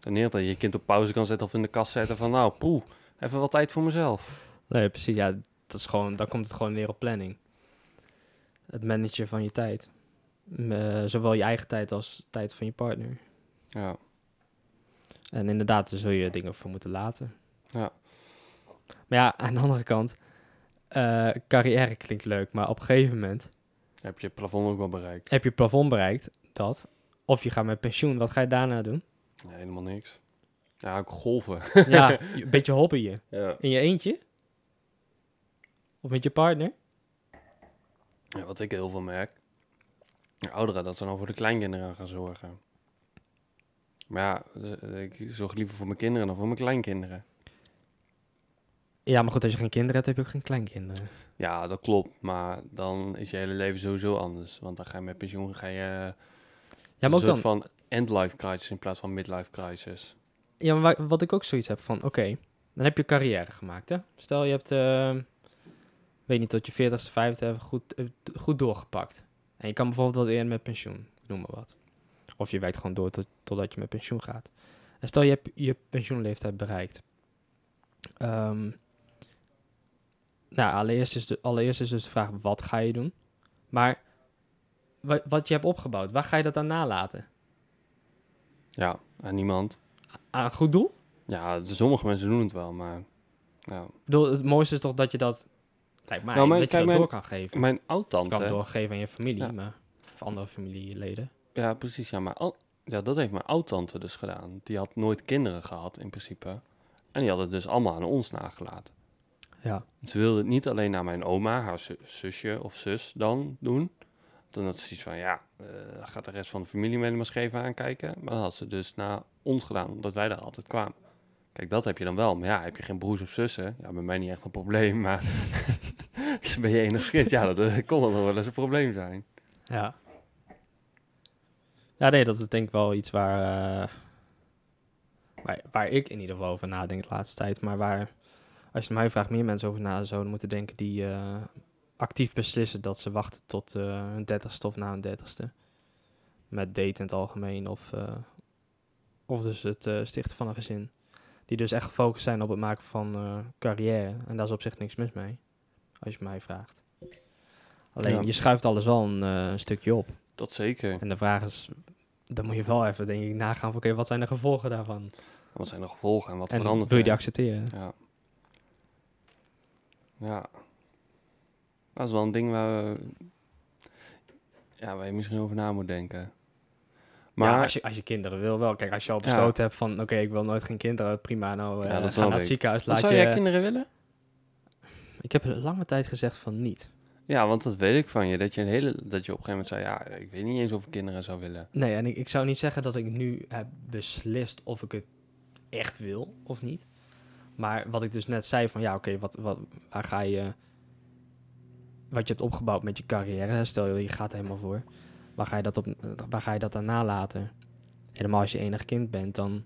Dan niet dat je je kind op pauze kan zetten of in de kast zetten van nou, poeh, even wat tijd voor mezelf. Nee, precies. Ja, dat is gewoon, dan komt het gewoon neer op planning. Het managen van je tijd. Eh, zowel je eigen tijd als tijd van je partner. Ja, En inderdaad, daar zul je dingen voor moeten laten. Ja. Maar ja, aan de andere kant, eh, carrière klinkt leuk, maar op een gegeven moment heb je het plafond ook wel bereikt. heb je het plafond bereikt, dat. Of je gaat met pensioen, wat ga je daarna doen? Nee, helemaal niks. Ja, ook golven. ja, een beetje hobbyen. ja. In je eentje? Of met je partner? Ja, wat ik heel veel merk. de Ouderen, dat ze dan voor de kleinkinderen gaan zorgen. Maar ja, ik zorg liever voor mijn kinderen dan voor mijn kleinkinderen. Ja, maar goed, als je geen kinderen hebt, heb je ook geen kleinkinderen. Ja, dat klopt. Maar dan is je hele leven sowieso anders. Want dan ga je met pensioen ga je Ja, maar ook soort dan, van end-life crisis in plaats van midlife crisis. Ja, maar wa- wat ik ook zoiets heb van, oké, dan heb je carrière gemaakt, hè. Stel, je hebt, eh, weet niet, tot je 40ste, 50 goed, eh, goed doorgepakt. En je kan bijvoorbeeld wat eerder met pensioen, noem maar wat. Of je werkt gewoon door tot, totdat je met pensioen gaat. En stel, je hebt je pensioenleeftijd bereikt. Ehm, nou, allereerst is, de, allereerst is dus de vraag, wat ga je doen? Maar wa- wat je hebt opgebouwd, waar ga je dat aan nalaten? Ja, aan niemand. Aan goed doel? Ja, de- sommige mensen doen het wel, maar... Ja. Ik bedoel, het mooiste is toch dat je dat, lijkt mij, Nou, mijn- dat je kijk, dat mijn- door kan geven. Mijn Je kan het oud-tante... doorgeven aan je familie, Ja. maar, of andere familieleden. Ja, precies. Ja, maar al, ja, dat heeft mijn oud-tante dus gedaan. Die had nooit kinderen gehad, in principe. En die had het dus allemaal aan ons nagelaten. Ja. Ze wilde het niet alleen naar mijn oma, haar zu- zusje of zus dan doen. Toen had ze iets van, ja, eh, gaat de rest van de familie mee maar even aankijken. Maar dat had ze dus naar ons gedaan, omdat wij daar altijd kwamen. Kijk, dat heb je dan wel. Maar ja, heb je geen broers of zussen? Ja, bij mij niet echt een probleem, maar ben je enig kind? Ja, dat eh, kon dan wel eens een probleem zijn. Ja. Ja, nee, dat is denk ik wel iets waar, eh, waar, waar ik in ieder geval over nadenk de laatste tijd. Maar waar, als je mij vraagt, meer mensen over na zouden moeten denken die actief beslissen dat ze wachten tot eh hun dertigste of na hun dertigste. Met daten in het algemeen of, eh, of dus het eh, stichten van een gezin. Die dus echt gefocust zijn op het maken van carrière. En daar is op zich niks mis mee, als je mij vraagt. Alleen, Ja. je schuift alles wel een, een stukje op. Dat zeker. En de vraag is, dan moet je wel even, denk ik, nagaan van, oké, wat zijn de gevolgen daarvan? Wat zijn de gevolgen en wat en verandert wil je die er? accepteren? Ja. Ja. Dat is wel een ding waar, we, ja, waar je misschien over na moet denken. Maar Maar als, je, als je kinderen wil wel. Kijk, als je al Ja. besloten hebt van, oké, ik wil nooit geen kinderen, prima, nou, Ja, eh dat ga snap naar het ik. ziekenhuis, laat zou je... jij kinderen willen? Ik heb lange tijd gezegd van niet. Ja, want dat weet ik van je. Dat je, een hele, dat je op een gegeven moment zei, ja, ik weet niet eens of ik kinderen zou willen. Nee, en ik, ik zou niet zeggen dat ik nu heb beslist of ik het echt wil of niet. Maar wat ik dus net zei van ja, oké, wat, wat, waar ga je... Wat je hebt opgebouwd met je carrière, stel je, je gaat er helemaal voor. Waar ga je dat, op, waar ga je dat dan nalaten? Helemaal als je enig kind bent, dan,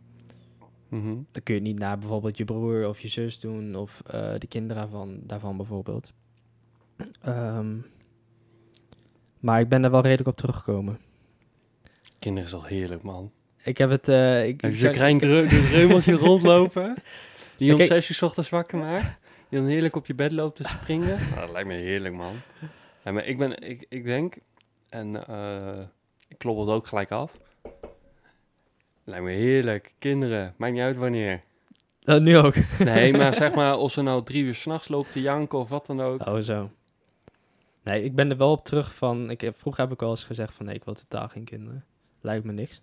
Mhm. dan kun je het niet naar bijvoorbeeld je broer of je zus doen. Of eh, de kinderen van, daarvan bijvoorbeeld. Ehm, maar ik ben er wel redelijk op teruggekomen. Kinderen is al heerlijk, man. Ik heb het... eh, ik, Heb ik je zo'n klein rondlopen? Die om zes uur ochtends wakker maakt? Die dan heerlijk op je bed loopt te springen? Nou, dat lijkt me heerlijk, man. Ja, maar ik, ben, ik, ik denk, en eh, ik klop het ook gelijk af. Lijkt me heerlijk. Kinderen, maakt niet uit wanneer. Nu ook. Nee, maar zeg maar, of ze nou drie uur s'nachts loopt te janken of wat dan ook. Oh, zo. Nee, ik ben er wel op terug van... Ik heb, vroeger heb ik wel eens gezegd van... Nee, ik wil totaal geen kinderen. Lijkt me niks.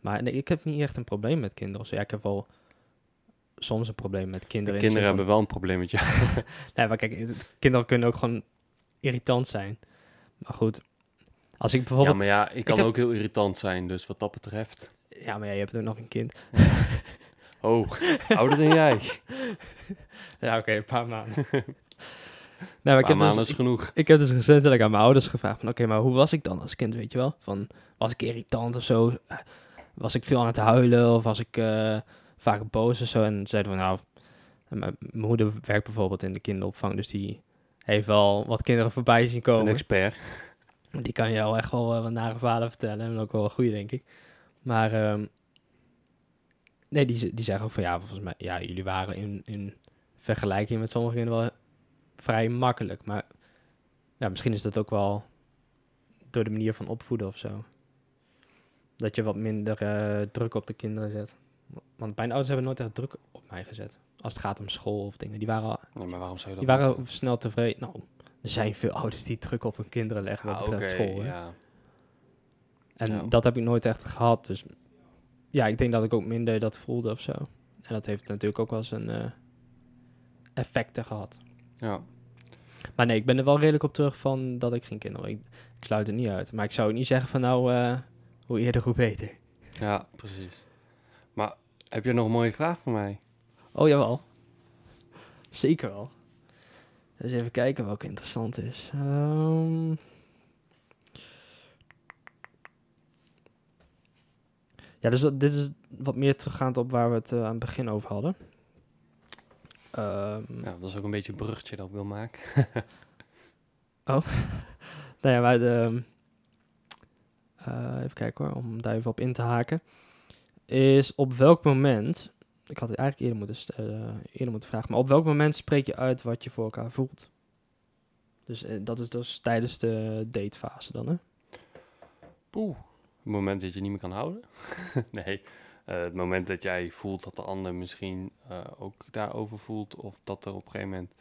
Maar nee, ik heb niet echt een probleem met kinderen. of zo. ja, ik heb wel soms een probleem met De kinderen. in de kinderen hebben wel een probleem met jou. Nee, maar kijk, kinderen kunnen ook gewoon irritant zijn. Maar goed, als ik Ja, bijvoorbeeld... maar ja, ik kan ook heel irritant zijn, dus wat dat betreft. Ja, maar ja, je hebt ook nog een kind. Oh, ouder dan jij. Ja, oké, een paar maanden. Maar ik heb, maanden dus, is genoeg. ik heb dus recentelijk aan mijn ouders gevraagd van... Oké, maar hoe was ik dan als kind, weet je wel? Van, was ik irritant of zo? Eh, Was ik veel aan het huilen? Of was ik eh, vaak boos of zo? En zeiden van, nou... Mijn moeder werkt bijvoorbeeld in de kinderopvang, dus die heeft wel wat kinderen voorbij zien Een komen. expert. Die kan je al echt wel eh, wat nare verhalen vertellen. En ook wel een goede, denk ik. Maar ehm, nee, die, die zeggen ook van ja, volgens mij, ja, jullie waren in, in vergelijking met sommige kinderen wel vrij makkelijk. Maar ja, misschien is dat ook wel door de manier van opvoeden of zo. Dat je wat minder eh, druk op de kinderen zet. Want mijn ouders hebben nooit echt druk op mij gezet. Als het gaat om school of dingen. Die waren, Nee, maar waarom zou je die dat waren moeten? snel tevreden. Nou, er zijn veel ouders die druk op hun kinderen leggen wat Ah, betreft school. Hè? ja. En Ja. dat heb ik nooit echt gehad. Dus ja, ik denk dat ik ook minder dat voelde of zo. En dat heeft natuurlijk ook wel zijn eh, effecten gehad. ja. Maar nee, ik ben er wel redelijk op terug van dat ik geen kinderen... Ik, ik sluit het niet uit. Maar ik zou niet zeggen van nou, eh, hoe eerder hoe beter. Ja, precies. Maar heb je nog een mooie vraag voor mij? Oh, jawel. Zeker wel. Dus even kijken welke interessant is. Ehm. Ja, dus wat- dit is wat meer teruggaand op waar we het eh, aan het begin over hadden. Ehm, Ja, dat is ook een beetje een bruggetje dat ik wil maken. Nou ja, maar de, eh, even kijken hoor, om daar even op in te haken. Is op welk moment, ik had het eigenlijk eerder moeten, eh, eerder moeten vragen, maar op welk moment spreek je uit wat je voor elkaar voelt? Dus eh, dat is dus tijdens de datefase dan, hè? Poeh. Het moment dat je niet meer kan houden? nee. Eh, het moment dat jij voelt dat de ander misschien ook daarover voelt. Of dat er op een gegeven moment...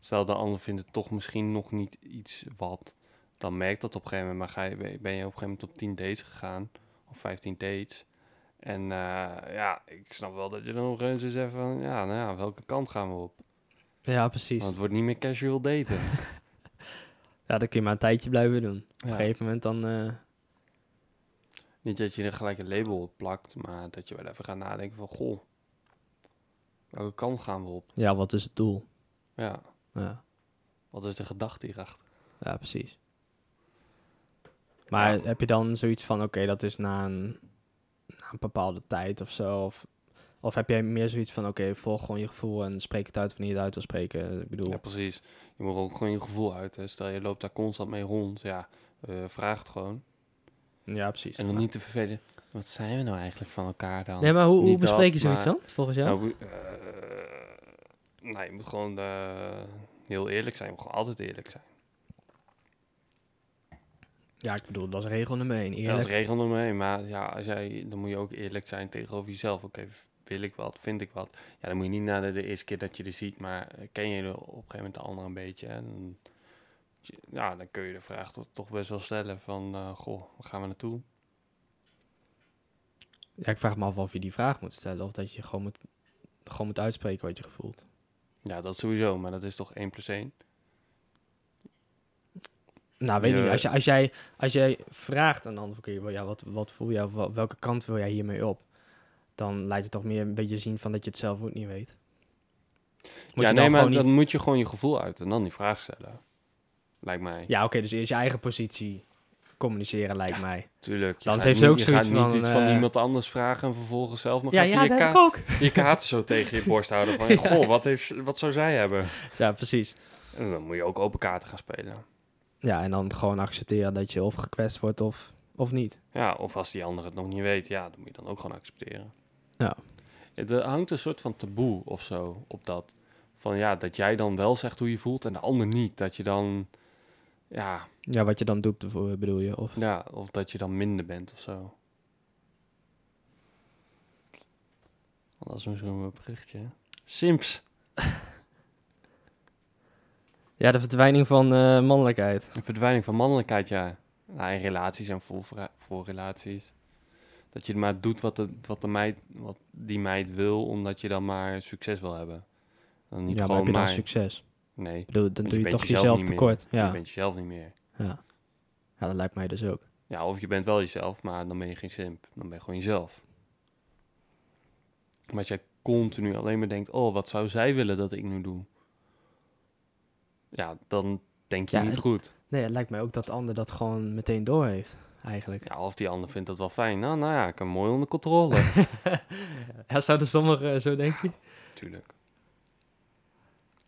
Stel, de ander vindt het toch misschien nog niet iets wat. Dan merkt dat op een gegeven moment. Maar ga je, ben je op een gegeven moment op 10 dates gegaan. Of 15 dates. En eh, ja, ik snap wel dat je dan nog eens even van... Ja, nou ja, welke kant gaan we op? Ja, precies. Want het wordt niet meer casual daten. Ja, dan kun je maar een tijdje blijven doen. Op een gegeven moment dan... eh, Niet dat je er gelijk een label op plakt, maar dat je wel even gaat nadenken van, goh, welke kant gaan we op? ja, wat is het doel? Ja, Ja, wat is de gedachte hierachter? ja precies. Maar Ja. heb je dan zoiets van, oké, dat is na een, een bepaalde tijd of zo? Of, of heb jij meer zoiets van, oké, volg gewoon je gevoel en spreek het uit wanneer je het uit wil spreken? Ik bedoel, Ja, precies. Je moet ook gewoon je gevoel uit. Hè. Stel, je loopt daar constant mee rond, ja, eh, vraag het gewoon. ja, precies. En dan niet te vervelen, wat zijn we nou eigenlijk van elkaar dan? Nee, maar hoe, hoe bespreek je zoiets maar- dan, volgens jou? Nou, eh, nou, je moet gewoon eh, heel eerlijk zijn. Je moet gewoon altijd eerlijk zijn. Ja, ik bedoel, dat is regel nummer één, Ja, eerlijk. dat is regel nummer één. Maar ja, als jij, dan moet je ook eerlijk zijn tegenover jezelf. Oké, wil ik wat, vind ik wat. Ja, dan moet je niet na de, de eerste keer dat je er ziet, maar eh, ken je op een gegeven moment de ander een beetje. En dan, ja, dan kun je de vraag toch, toch best wel stellen van, eh, goh, waar gaan we naartoe? Ja, ik vraag me af of je die vraag moet stellen of dat je gewoon moet, gewoon moet uitspreken wat je gevoelt. Ja, dat sowieso, maar dat is toch 1 plus 1? Nou, weet Je- niet. Als, je, als, jij, als jij vraagt aan de ander, oké, wel, ja, wat, wat voel of wel- welke kant wil jij hiermee op? Dan laat je toch meer een beetje zien van dat je het zelf ook niet weet. Moet ja, nee, maar dan niet... moet je gewoon je gevoel uit en dan die vraag stellen. Lijkt mij. Ja, oké, dus eerst je eigen positie communiceren lijkt mij. Tuurlijk. Dan heeft ze ook je zoiets gaat niet van, van eh, iemand anders vragen en vervolgens zelf nog Ja, even ja, je, ka- ook. je kaarten zo tegen je borst houden. Van, goh, wat, heeft, wat zou zij hebben? Ja, precies. En dan moet je ook open kaarten gaan spelen. Ja, en dan gewoon accepteren dat je of gekwetst wordt of, of niet. Ja, of als die ander het nog niet weet, ja, dan moet je dan ook gewoon accepteren. Ja. Er hangt een soort van taboe of zo op dat. Van ja, dat jij dan wel zegt hoe je voelt en de ander niet. Dat je dan, ja, Ja, wat je dan doet, bedoel je? Of... ja of dat je dan minder bent of zo. Dat is misschien een berichtje. Simps. Ja, de verdwijning van eh, mannelijkheid. Een verdwijning van mannelijkheid, ja. Nou, in relaties en voor, voor relaties. Dat je maar doet wat, de, wat, de meid, wat die meid wil, omdat je dan maar succes wil hebben. Dan niet ja, maar gewoon heb je dan maar... succes? Nee, Ik bedoel, dan doe je je toch jezelf jezelf tekort. je Ja. bent jezelf niet meer. ja. ja, dat lijkt mij dus ook. Ja, of je bent wel jezelf, maar dan ben je geen simp. Dan ben je gewoon jezelf. Maar als jij continu alleen maar denkt, oh, wat zou zij willen dat ik nu doe? Ja, dan denk je Ja, niet goed. Nee, het lijkt mij ook dat de ander dat gewoon meteen door heeft, eigenlijk. Ja, of die ander vindt dat wel fijn. Nou, nou ja, ik heb hem mooi onder controle. ja, zouden sommigen zo denken? Tuurlijk.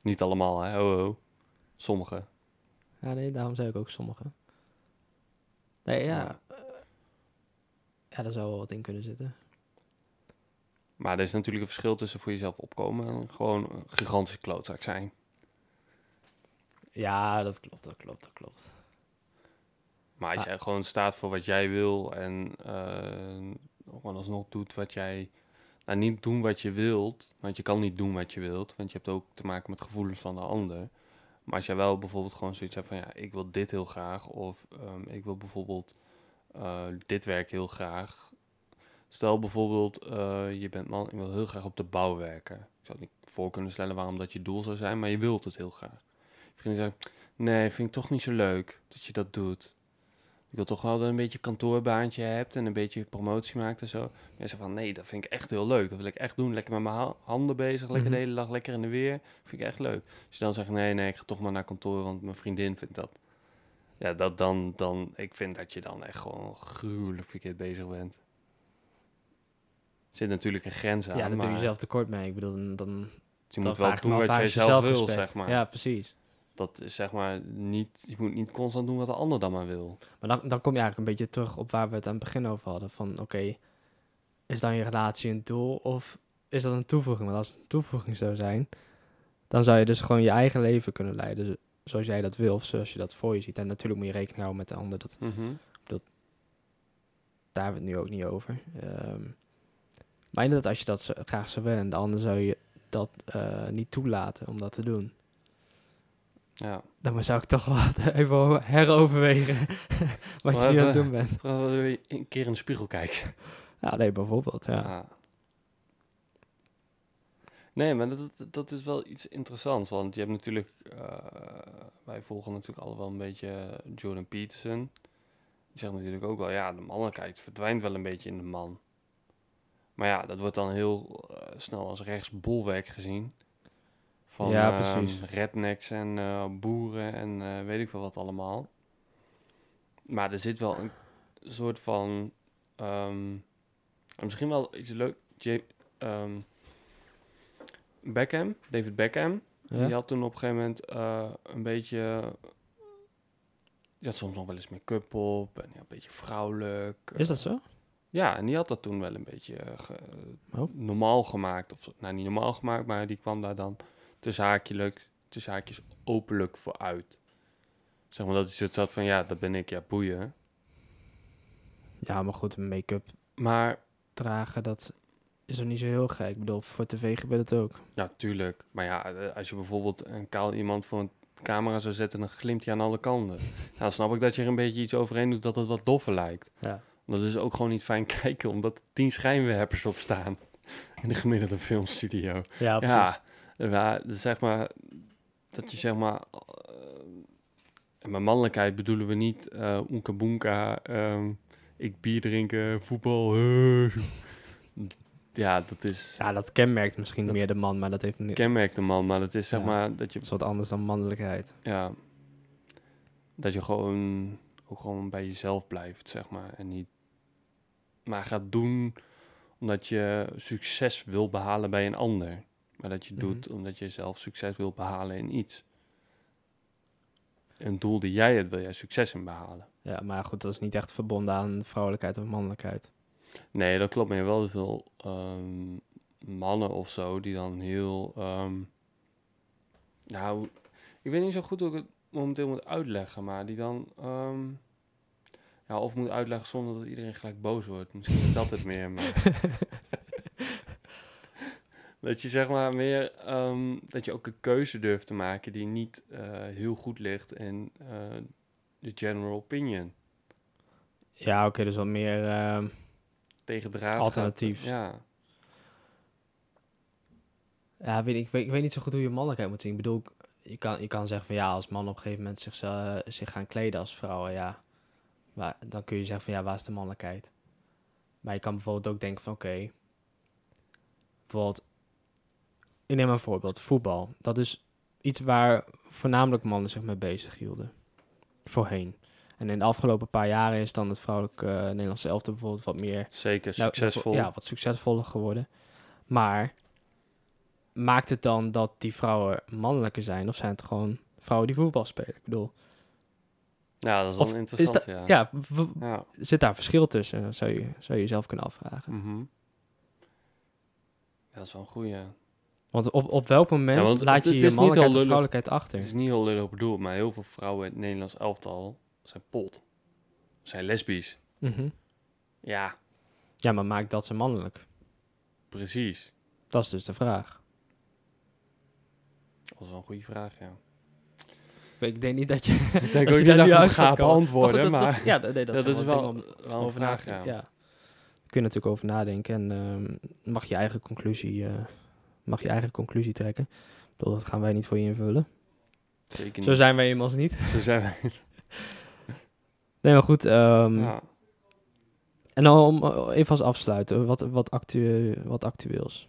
Niet allemaal, hè? Ho, ho. Sommige. Ja, nee, daarom zei ik ook sommigen. Nee, ja. Ja. eh, Ja, daar zou wel wat in kunnen zitten. Maar er is natuurlijk een verschil tussen voor jezelf opkomen en gewoon een gigantische klootzak zijn. Ja, dat klopt, dat klopt, dat klopt. Maar als Ah. jij gewoon staat voor wat jij wil en eh gewoon alsnog doet wat jij... Nou, niet doen wat je wilt, want je kan niet doen wat je wilt, want je hebt ook te maken met gevoelens van de ander. Maar als jij wel bijvoorbeeld gewoon zoiets hebt van, ja, ik wil dit heel graag, of ehm, ik wil bijvoorbeeld eh, dit werk heel graag. Stel bijvoorbeeld, eh, je bent man, ik wil heel graag op de bouw werken. Ik zou het niet voor kunnen stellen waarom dat je doel zou zijn, maar je wilt het heel graag. Vrienden zeggen, nee, vind ik toch niet zo leuk dat je dat doet. Ik wil toch wel dat een beetje kantoorbaantje hebt en een beetje promotie maakt en zo. Mensen van, nee, dat vind ik echt heel leuk. Dat wil ik echt doen. Lekker met mijn ha- handen bezig, lekker de Mhm. hele dag, lekker in de weer. Vind ik echt leuk. Als je dan zegt, nee, nee, ik ga toch maar naar kantoor, want mijn vriendin vindt dat. Ja, dat dan, dan, ik vind dat je dan echt gewoon gruwelijk verkeerd bezig bent. Zit natuurlijk een grens aan, ja, daar doe je zelf tekort mee. Ik bedoel, dan, dan, je moet wel doen wat jij zelf wil, zeg maar. Ja, precies. Dat is zeg maar niet, je moet niet constant doen wat de ander dan maar wil. Maar dan, dan kom je eigenlijk een beetje terug op waar we het aan het begin over hadden. Van oké, is dan je relatie een doel of is dat een toevoeging? Want als het een toevoeging zou zijn, dan zou je dus gewoon je eigen leven kunnen leiden. zo- Zoals jij dat wil of zoals je dat voor je ziet. En natuurlijk moet je rekening houden met de ander. Dat, Mhm. daar hebben we het nu ook niet over. Ehm, maar inderdaad, als je dat graag zou willen en de ander zou je dat eh, niet toelaten om dat te doen. Ja. Dan zou ik toch wel even heroverwegen wat je nu aan het doen bent. Een keer in de spiegel kijken. Ja, nee, bijvoorbeeld. Ja. Ja. Nee, maar dat, dat- is wel iets interessants. Want je hebt natuurlijk... eh, wij volgen natuurlijk allemaal wel een beetje Jordan Peterson. Die zegt natuurlijk ook wel... Ja, de mannelijkheid verdwijnt wel een beetje in de man. Maar ja, dat wordt dan heel eh, snel als rechtsbolwerk gezien. Van Ja, ehm, precies. rednecks en eh, boeren en eh, weet ik veel wat allemaal. Maar er zit wel een soort van... ehm, en misschien wel iets leuk. Ja- ehm, Beckham, David Beckham. Ja? Die had toen op een gegeven moment eh, een beetje... Die had soms nog wel eens make-up op. En ja, een beetje vrouwelijk. Is dat zo? Ja, en die had dat toen wel een beetje ge- Oh. normaal gemaakt. Of, nou, niet normaal gemaakt, maar die kwam daar dan tussen haakjes, tussen haakjes openlijk voor uit. Zeg maar dat hij zoiets had van, ja, dat ben ik, ja, boeien. Ja, maar goed, make-up Maar, dragen, dat is ook niet zo heel gek. Ik bedoel, voor tv gebeurt het ook. ja, tuurlijk. Maar ja, eh, als je bijvoorbeeld een kaal iemand voor een camera zou zetten, dan glimt hij aan alle kanten. nou, dan snap ik dat je er een beetje iets overheen doet dat het wat doffer lijkt. Ja. Dat is ook gewoon niet fijn kijken, omdat er tien schijnwerpers op staan. In de gemiddelde filmstudio. Ja, Ja, ja, zeg maar dat je zeg maar. eh, en met mannelijkheid bedoelen we niet eh oenka boenka, ehm, ik bier drinken, voetbal. eh. ja, dat is Ja, dat kenmerkt misschien Dat- meer de man, maar dat heeft niet... kenmerkt de man, maar dat is zeg Ja. maar dat je, Dat is wat anders dan mannelijkheid. ja, dat je gewoon ook gewoon bij jezelf blijft, zeg maar, en niet maar gaat doen omdat je succes wil behalen bij een ander, maar dat je Mhm. doet omdat je zelf succes wil behalen in iets. Een doel die jij hebt, wil jij succes in behalen. Ja, maar goed, dat is niet echt verbonden aan vrouwelijkheid of mannelijkheid. Nee, dat klopt. Maar je hebt wel veel ehm, mannen of zo die dan heel. ehm, nou, ik weet niet zo goed hoe ik het momenteel moet uitleggen, maar die dan. ehm, ja, of moet uitleggen zonder dat iedereen gelijk boos wordt. Misschien is dat het meer. Maar dat je zeg maar meer. ehm, dat je ook een keuze durft te maken die niet eh, heel goed ligt in eh, de general opinion. Ja, oké, dus wat meer... ehm, Tegen de raad. Alternatiefs. Ja. Ja, weet ik, weet, ik weet niet zo goed hoe je mannelijkheid moet zien. Ik bedoel, je kan, je kan zeggen van ja, als mannen op een gegeven moment zich, zich gaan kleden als vrouwen, ja. Maar dan kun je zeggen van ja, waar is de mannelijkheid? Maar je kan bijvoorbeeld ook denken van oké, bijvoorbeeld, ik neem een voorbeeld, voetbal. Dat is iets waar voornamelijk mannen zich mee bezig hielden. Voorheen. En in de afgelopen paar jaren is dan het vrouwelijk eh, Nederlandse elftal bijvoorbeeld wat meer Zeker, nou, succesvol. Ja, wat succesvoller geworden. Maar maakt het dan dat die vrouwen mannelijker zijn? Of zijn het gewoon vrouwen die voetbal spelen? Ik bedoel, Ja, dat is wel interessant, is ja. ja, zit daar verschil tussen? Zou je, zou je jezelf kunnen afvragen. mhm. Ja, dat is wel een goeie. Want op, op welk moment Ja, laat het- je je is mannelijkheid lullig. vrouwelijkheid achter? Het is niet heel lullig bedoeld, maar heel veel vrouwen in het Nederlands elftal zijn pot. Zijn lesbisch. Mhm. Ja, Ja, maar maakt dat ze mannelijk? precies. Dat is dus de vraag. Dat was wel een goede vraag, ja. Ik denk niet dat je. Ik denk dat je dat nu uit gaat beantwoorden, dat- maar... dat- ja, dat- nee, dat, dat zijn is wel om wel over vraag, ja. ja. Daar kun je natuurlijk over nadenken en ehm, mag je eigen conclusie, eh, mag je eigen conclusie trekken. Ik bedoel, dat gaan wij niet voor je invullen. Zeker Zo niet. zijn wij immers niet. Zo zijn wij. Nee, maar goed. ehm, Ja. En dan om eh, even als afsluiten, wat, wat, actu wat actueels.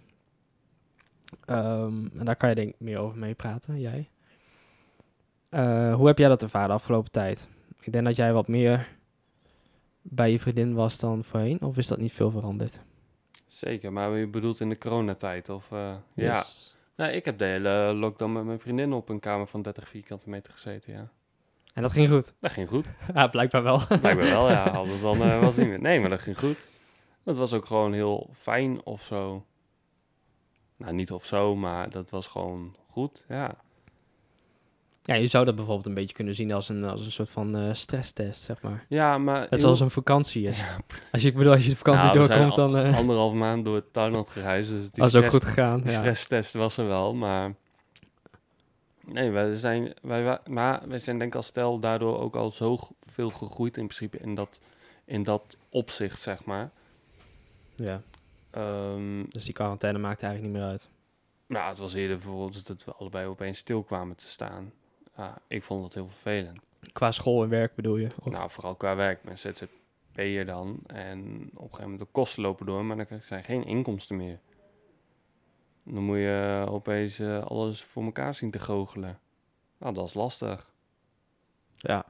Ehm, en daar kan je denk ik meer over meepraten, jij. Eh, hoe heb jij dat ervaren de afgelopen tijd? Ik denk dat jij wat meer bij je vriendin was dan voorheen, of is dat niet veel veranderd? Zeker, maar je bedoelt in de coronatijd, of... eh, Ja. Nou, ik heb de hele lockdown met mijn vriendin op een kamer van 30 vierkante meter gezeten, ja. En dat ging goed? Dat ging goed. ja, blijkbaar wel. Blijkbaar wel, ja. Anders dan eh, was het niet meer. Nee, maar dat ging goed. Dat was ook gewoon heel fijn of zo. Nou, niet of zo, maar dat was gewoon goed, ja. Ja, je zou dat bijvoorbeeld een beetje kunnen zien als een, als een soort van eh, stresstest, zeg maar. Ja, maar... Net zoals een vakantie is. Als je, ik bedoel, als je de vakantie Nou, doorkomt, dan uh, anderhalf maand door het gereisd, dus die het ook goed gegaan. Ja. stresstest was er wel, maar... Nee, wij zijn, wij, maar wij zijn denk ik als stel daardoor ook al zo veel gegroeid in principe in dat, in dat opzicht, zeg maar. ja. Ehm, Dus die quarantaine maakt eigenlijk niet meer uit. nou, het was eerder bijvoorbeeld dat we allebei opeens stil kwamen te staan. Ja, ik vond dat heel vervelend. Qua school en werk bedoel je? Of- Nou, vooral qua werk. Ben ZZP'er dan. En op een gegeven moment de kosten lopen door, maar dan zijn geen inkomsten meer. Dan moet je opeens eh, alles voor elkaar zien te goochelen. Nou, dat is lastig. ja.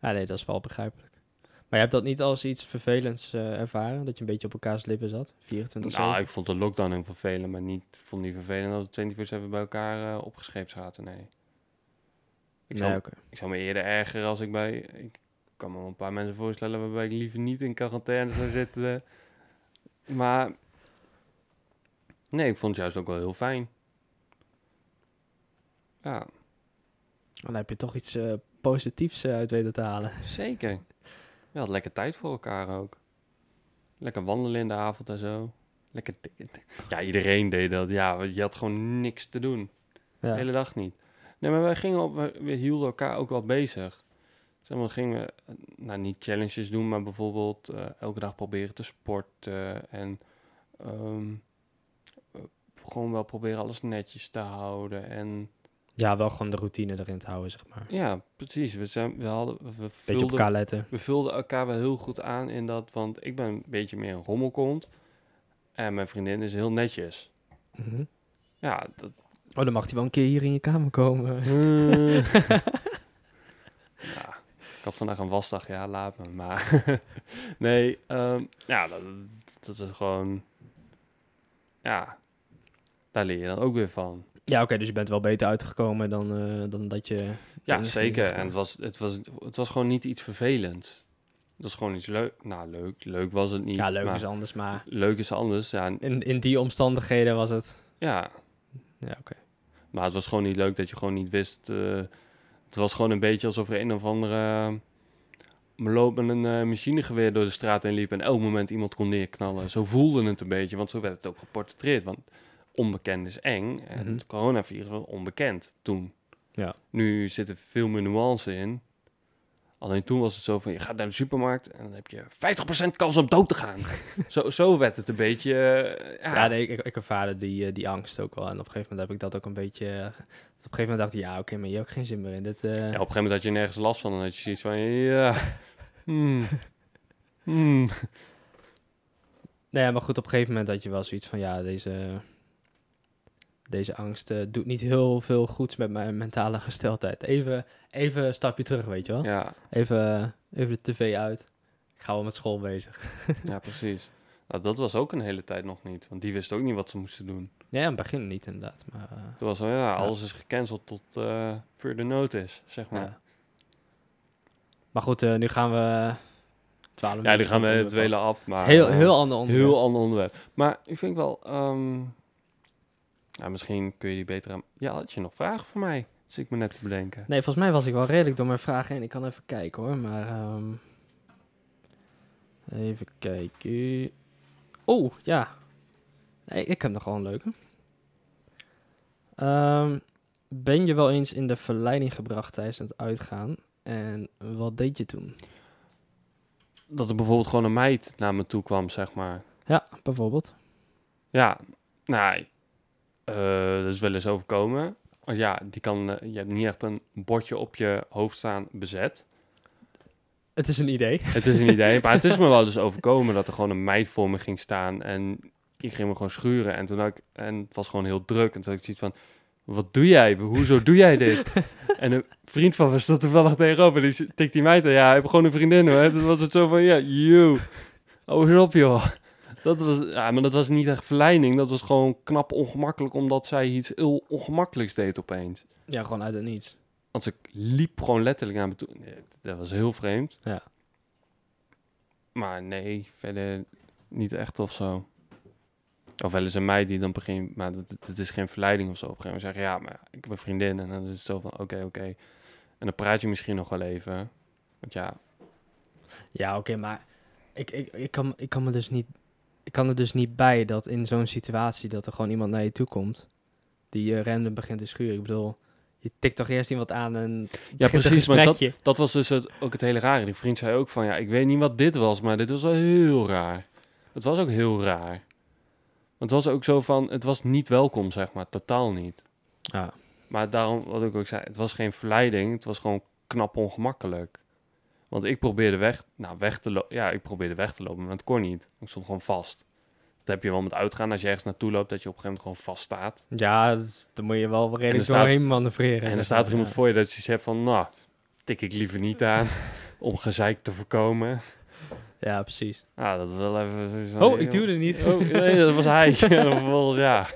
Ja, nee, dat is wel begrijpelijk. Maar je hebt dat niet als iets vervelends eh, ervaren? Dat je een beetje op elkaars lippen zat? 24 Nou, ik vond de lockdown heel vervelend, maar niet, vond niet vervelend dat we 24-7 bij elkaar eh, opgescheept zaten, nee. Ik zou, Nee, ik zou me eerder ergeren als ik bij... Ik kan me wel een paar mensen voorstellen waarbij ik liever niet in quarantaine zou zitten. Maar... Nee, ik vond het juist ook wel heel fijn. Ja, Dan heb je toch iets eh, positiefs eh, uit weten te halen. zeker. Je had lekker tijd voor elkaar ook. Lekker wandelen in de avond en zo. Lekker... Ja, iedereen deed dat. Ja, want je had gewoon niks te doen. Ja. De hele dag niet. Nee, maar wij gingen op, we, hielden elkaar ook wel bezig. Zeg maar, gingen we, eh, nou niet challenges doen, maar bijvoorbeeld eh, elke dag proberen te sporten. En ehm, eh, gewoon wel proberen alles netjes te houden. En ja, wel gewoon de routine erin te houden, zeg maar. ja, precies. We, zijn, we, hadden, we, Beetje op vulden, elkaar letten. we vulden elkaar wel heel goed aan in dat, want ik ben een beetje meer een rommelkont. En mijn vriendin is heel netjes. Mhm. Ja, dat, Oh, dan mag hij wel een keer hier in je kamer komen. ja, ik had vandaag een wasdag, ja, laat me. Maar nee, ehm, ja, dat, dat is gewoon... Ja, daar leer je dan ook weer van. Ja, oké, dus je bent wel beter uitgekomen dan, eh, dan dat je... Ja, zeker. En het was, het, was, het was gewoon niet iets vervelends. Het was gewoon iets leuk. Nou, leuk. Leuk was het niet. Ja, leuk maar is anders, maar Leuk is anders, ja. in, in die omstandigheden was het... Ja, Ja, oké. maar het was gewoon niet leuk dat je gewoon niet wist... eh, het was gewoon een beetje alsof er een of andere... Uh, loop met een eh, machinegeweer door de straat heen liep... en elk moment iemand kon neerknallen. Zo voelde het een beetje, want zo werd het ook geportretteerd. Want onbekend is eng. En Mhm. het coronavirus was onbekend toen. Ja. Nu zit er veel meer nuance in. Alleen toen was het zo van, je gaat naar de supermarkt en dan heb je 50% kans om dood te gaan. zo, zo werd het een beetje... eh, ja, Ja, nee, ik, ik ervaarde die, eh, die angst ook wel. En op een gegeven moment heb ik dat ook een beetje... eh, op een gegeven moment dacht ik, ja, oké, maar je hebt ook geen zin meer in dit. Ja, op een gegeven moment had je nergens last van. Dan had je zoiets van, ja... hmm, hmm. Nee, maar goed, op een gegeven moment had je wel zoiets van, ja, deze, deze angst eh, doet niet heel veel goeds met mijn mentale gesteldheid. Even, even een stapje terug, weet je wel. Ja, Even, even de tv uit. Ik ga wel met school bezig. ja, precies. Nou, dat was ook een hele tijd nog niet. Want die wisten ook niet wat ze moesten doen. Ja, in het begin niet inderdaad. Maar, eh, Toen was zo, ja, alles is gecanceld tot eh further notice, zeg maar. ja. maar goed, eh, nu gaan we... 12 Ja, minuten gaan we dwelen af. af, maar... Heel, eh, heel ander onderwerp. Heel ander onderwerp. Maar ik vind wel... ehm, ja, misschien kun je die beter aan... Ja, had je nog vragen voor mij? Zit ik me net te bedenken. Nee, volgens mij was ik wel redelijk door mijn vragen heen. Ik kan even kijken hoor, maar... ehm, even kijken. Oh, ja. Nee, ik heb nog wel een leuke. Ehm, ben je wel eens in de verleiding gebracht tijdens het uitgaan? En wat deed je toen? Dat er bijvoorbeeld gewoon een meid naar me toe kwam, zeg maar. Ja, bijvoorbeeld. Ja, nou, eh, dat is wel eens overkomen. Ja, die kan, eh, je hebt niet echt een bordje op je hoofd staan bezet. Het is een idee. Het is een idee, maar het is me wel eens overkomen dat er gewoon een meid voor me ging staan en ik ging me gewoon schuren. En toen had ik, en het was gewoon heel druk. En toen had ik zoiets van, wat doe jij? Hoezo doe jij dit? en een vriend van me stond toevallig tegenover, die tikt die meid aan. Ja, ik heb gewoon een vriendin hoor. Toen was het zo van, ja, you. Oh, eens op joh. Dat was, ja, maar dat was niet echt verleiding. Dat was gewoon knap ongemakkelijk, omdat zij iets heel ongemakkelijks deed opeens. Ja, gewoon uit het niets. Want ze liep gewoon letterlijk naar me toe. Nee, dat was heel vreemd. Ja. Maar nee, verder niet echt of zo. Of wel eens een meid die dan begint, maar dat, dat is geen verleiding of zo. Op een gegeven moment zeggen, ja, maar ik heb een vriendin. En dan is het zo van, oké, oké. En dan praat je misschien nog wel even. Want ja, Ja, oké, maar ik, ik, ik, kan, ik kan me dus niet. Ik kan er dus niet bij dat in zo'n situatie dat er gewoon iemand naar je toe komt die je random begint te schuren. Ik bedoel, je tikt toch eerst iemand aan en ja precies. Maar dat, dat was dus het, ook het hele rare. Die vriend zei ook van, ja, ik weet niet wat dit was, maar dit was wel heel raar. Het was ook heel raar. Want het was ook zo van, het was niet welkom, zeg maar. Totaal niet. Ja. Maar daarom, wat ik ook zei, het was geen verleiding. Het was gewoon knap ongemakkelijk. Want ik probeerde weg, nou, weg te lopen. Ja, ik probeerde weg te lopen, maar dat kon niet. Ik stond gewoon vast. Dat heb je wel met uitgaan. Als je ergens naartoe loopt, dat je op een gegeven moment gewoon vast staat. Ja, dan moet je wel redelijk doorheen manoeuvreren. En dan staat er iemand ja. voor je dat je zegt van, nou, tik ik liever niet aan. om gezeik te voorkomen. Ja, precies. Ah, dat is wel even... sowieso Oh, heel- ik doe er niet. Oh, nee, dat was hij. Ja.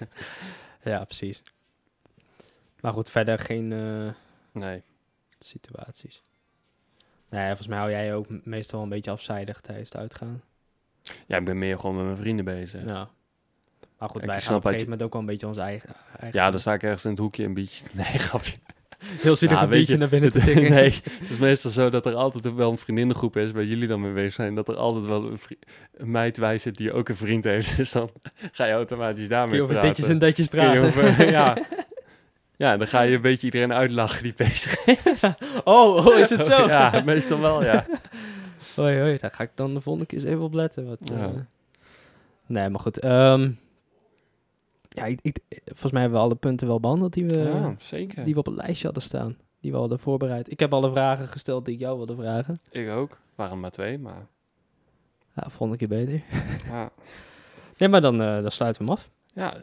Ja, precies. Maar goed, verder geen eh, Nee. situaties. Nee, volgens mij hou jij ook meestal een beetje afzijdig tijdens het uitgaan. Ja, ik ben meer gewoon met mijn vrienden bezig. Ja. Maar goed, Ik wij gaan op een gegeven moment ook wel een beetje onze eigen... eigen Ja, dan sta ik ergens in het hoekje een beetje... Nee, grapje. Heel zielig een beetje je, naar binnen te tikken. nee, het is meestal zo dat er altijd wel een vriendinnengroep is, waar jullie dan mee bezig zijn, dat er altijd wel een, een meid bij zit die ook een vriend heeft. Dus dan ga je automatisch daarmee je over praten. ditjes en datjes praten. over- ja. Ja, dan ga je een beetje iedereen uitlachen die bezig is. Oh, oh, is het zo? ja, meestal wel, ja. Hoi, hoi, daar ga ik dan de volgende keer eens even op letten. Wat, Ja. eh, nee, maar goed. ehm, ja, ik, ik- volgens mij hebben we alle punten wel behandeld die we, ja, zeker. die we op het lijstje hadden staan. Die we hadden voorbereid. Ik heb alle vragen gesteld die ik jou wilde vragen. Ik ook. waren maar twee, maar Ja, volgende keer beter. ja. Nee, maar dan, eh, dan sluiten we hem af. Ja,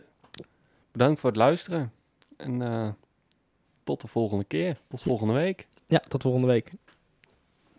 bedankt voor het luisteren. En eh, tot de volgende keer. Tot volgende week. Ja, tot volgende week.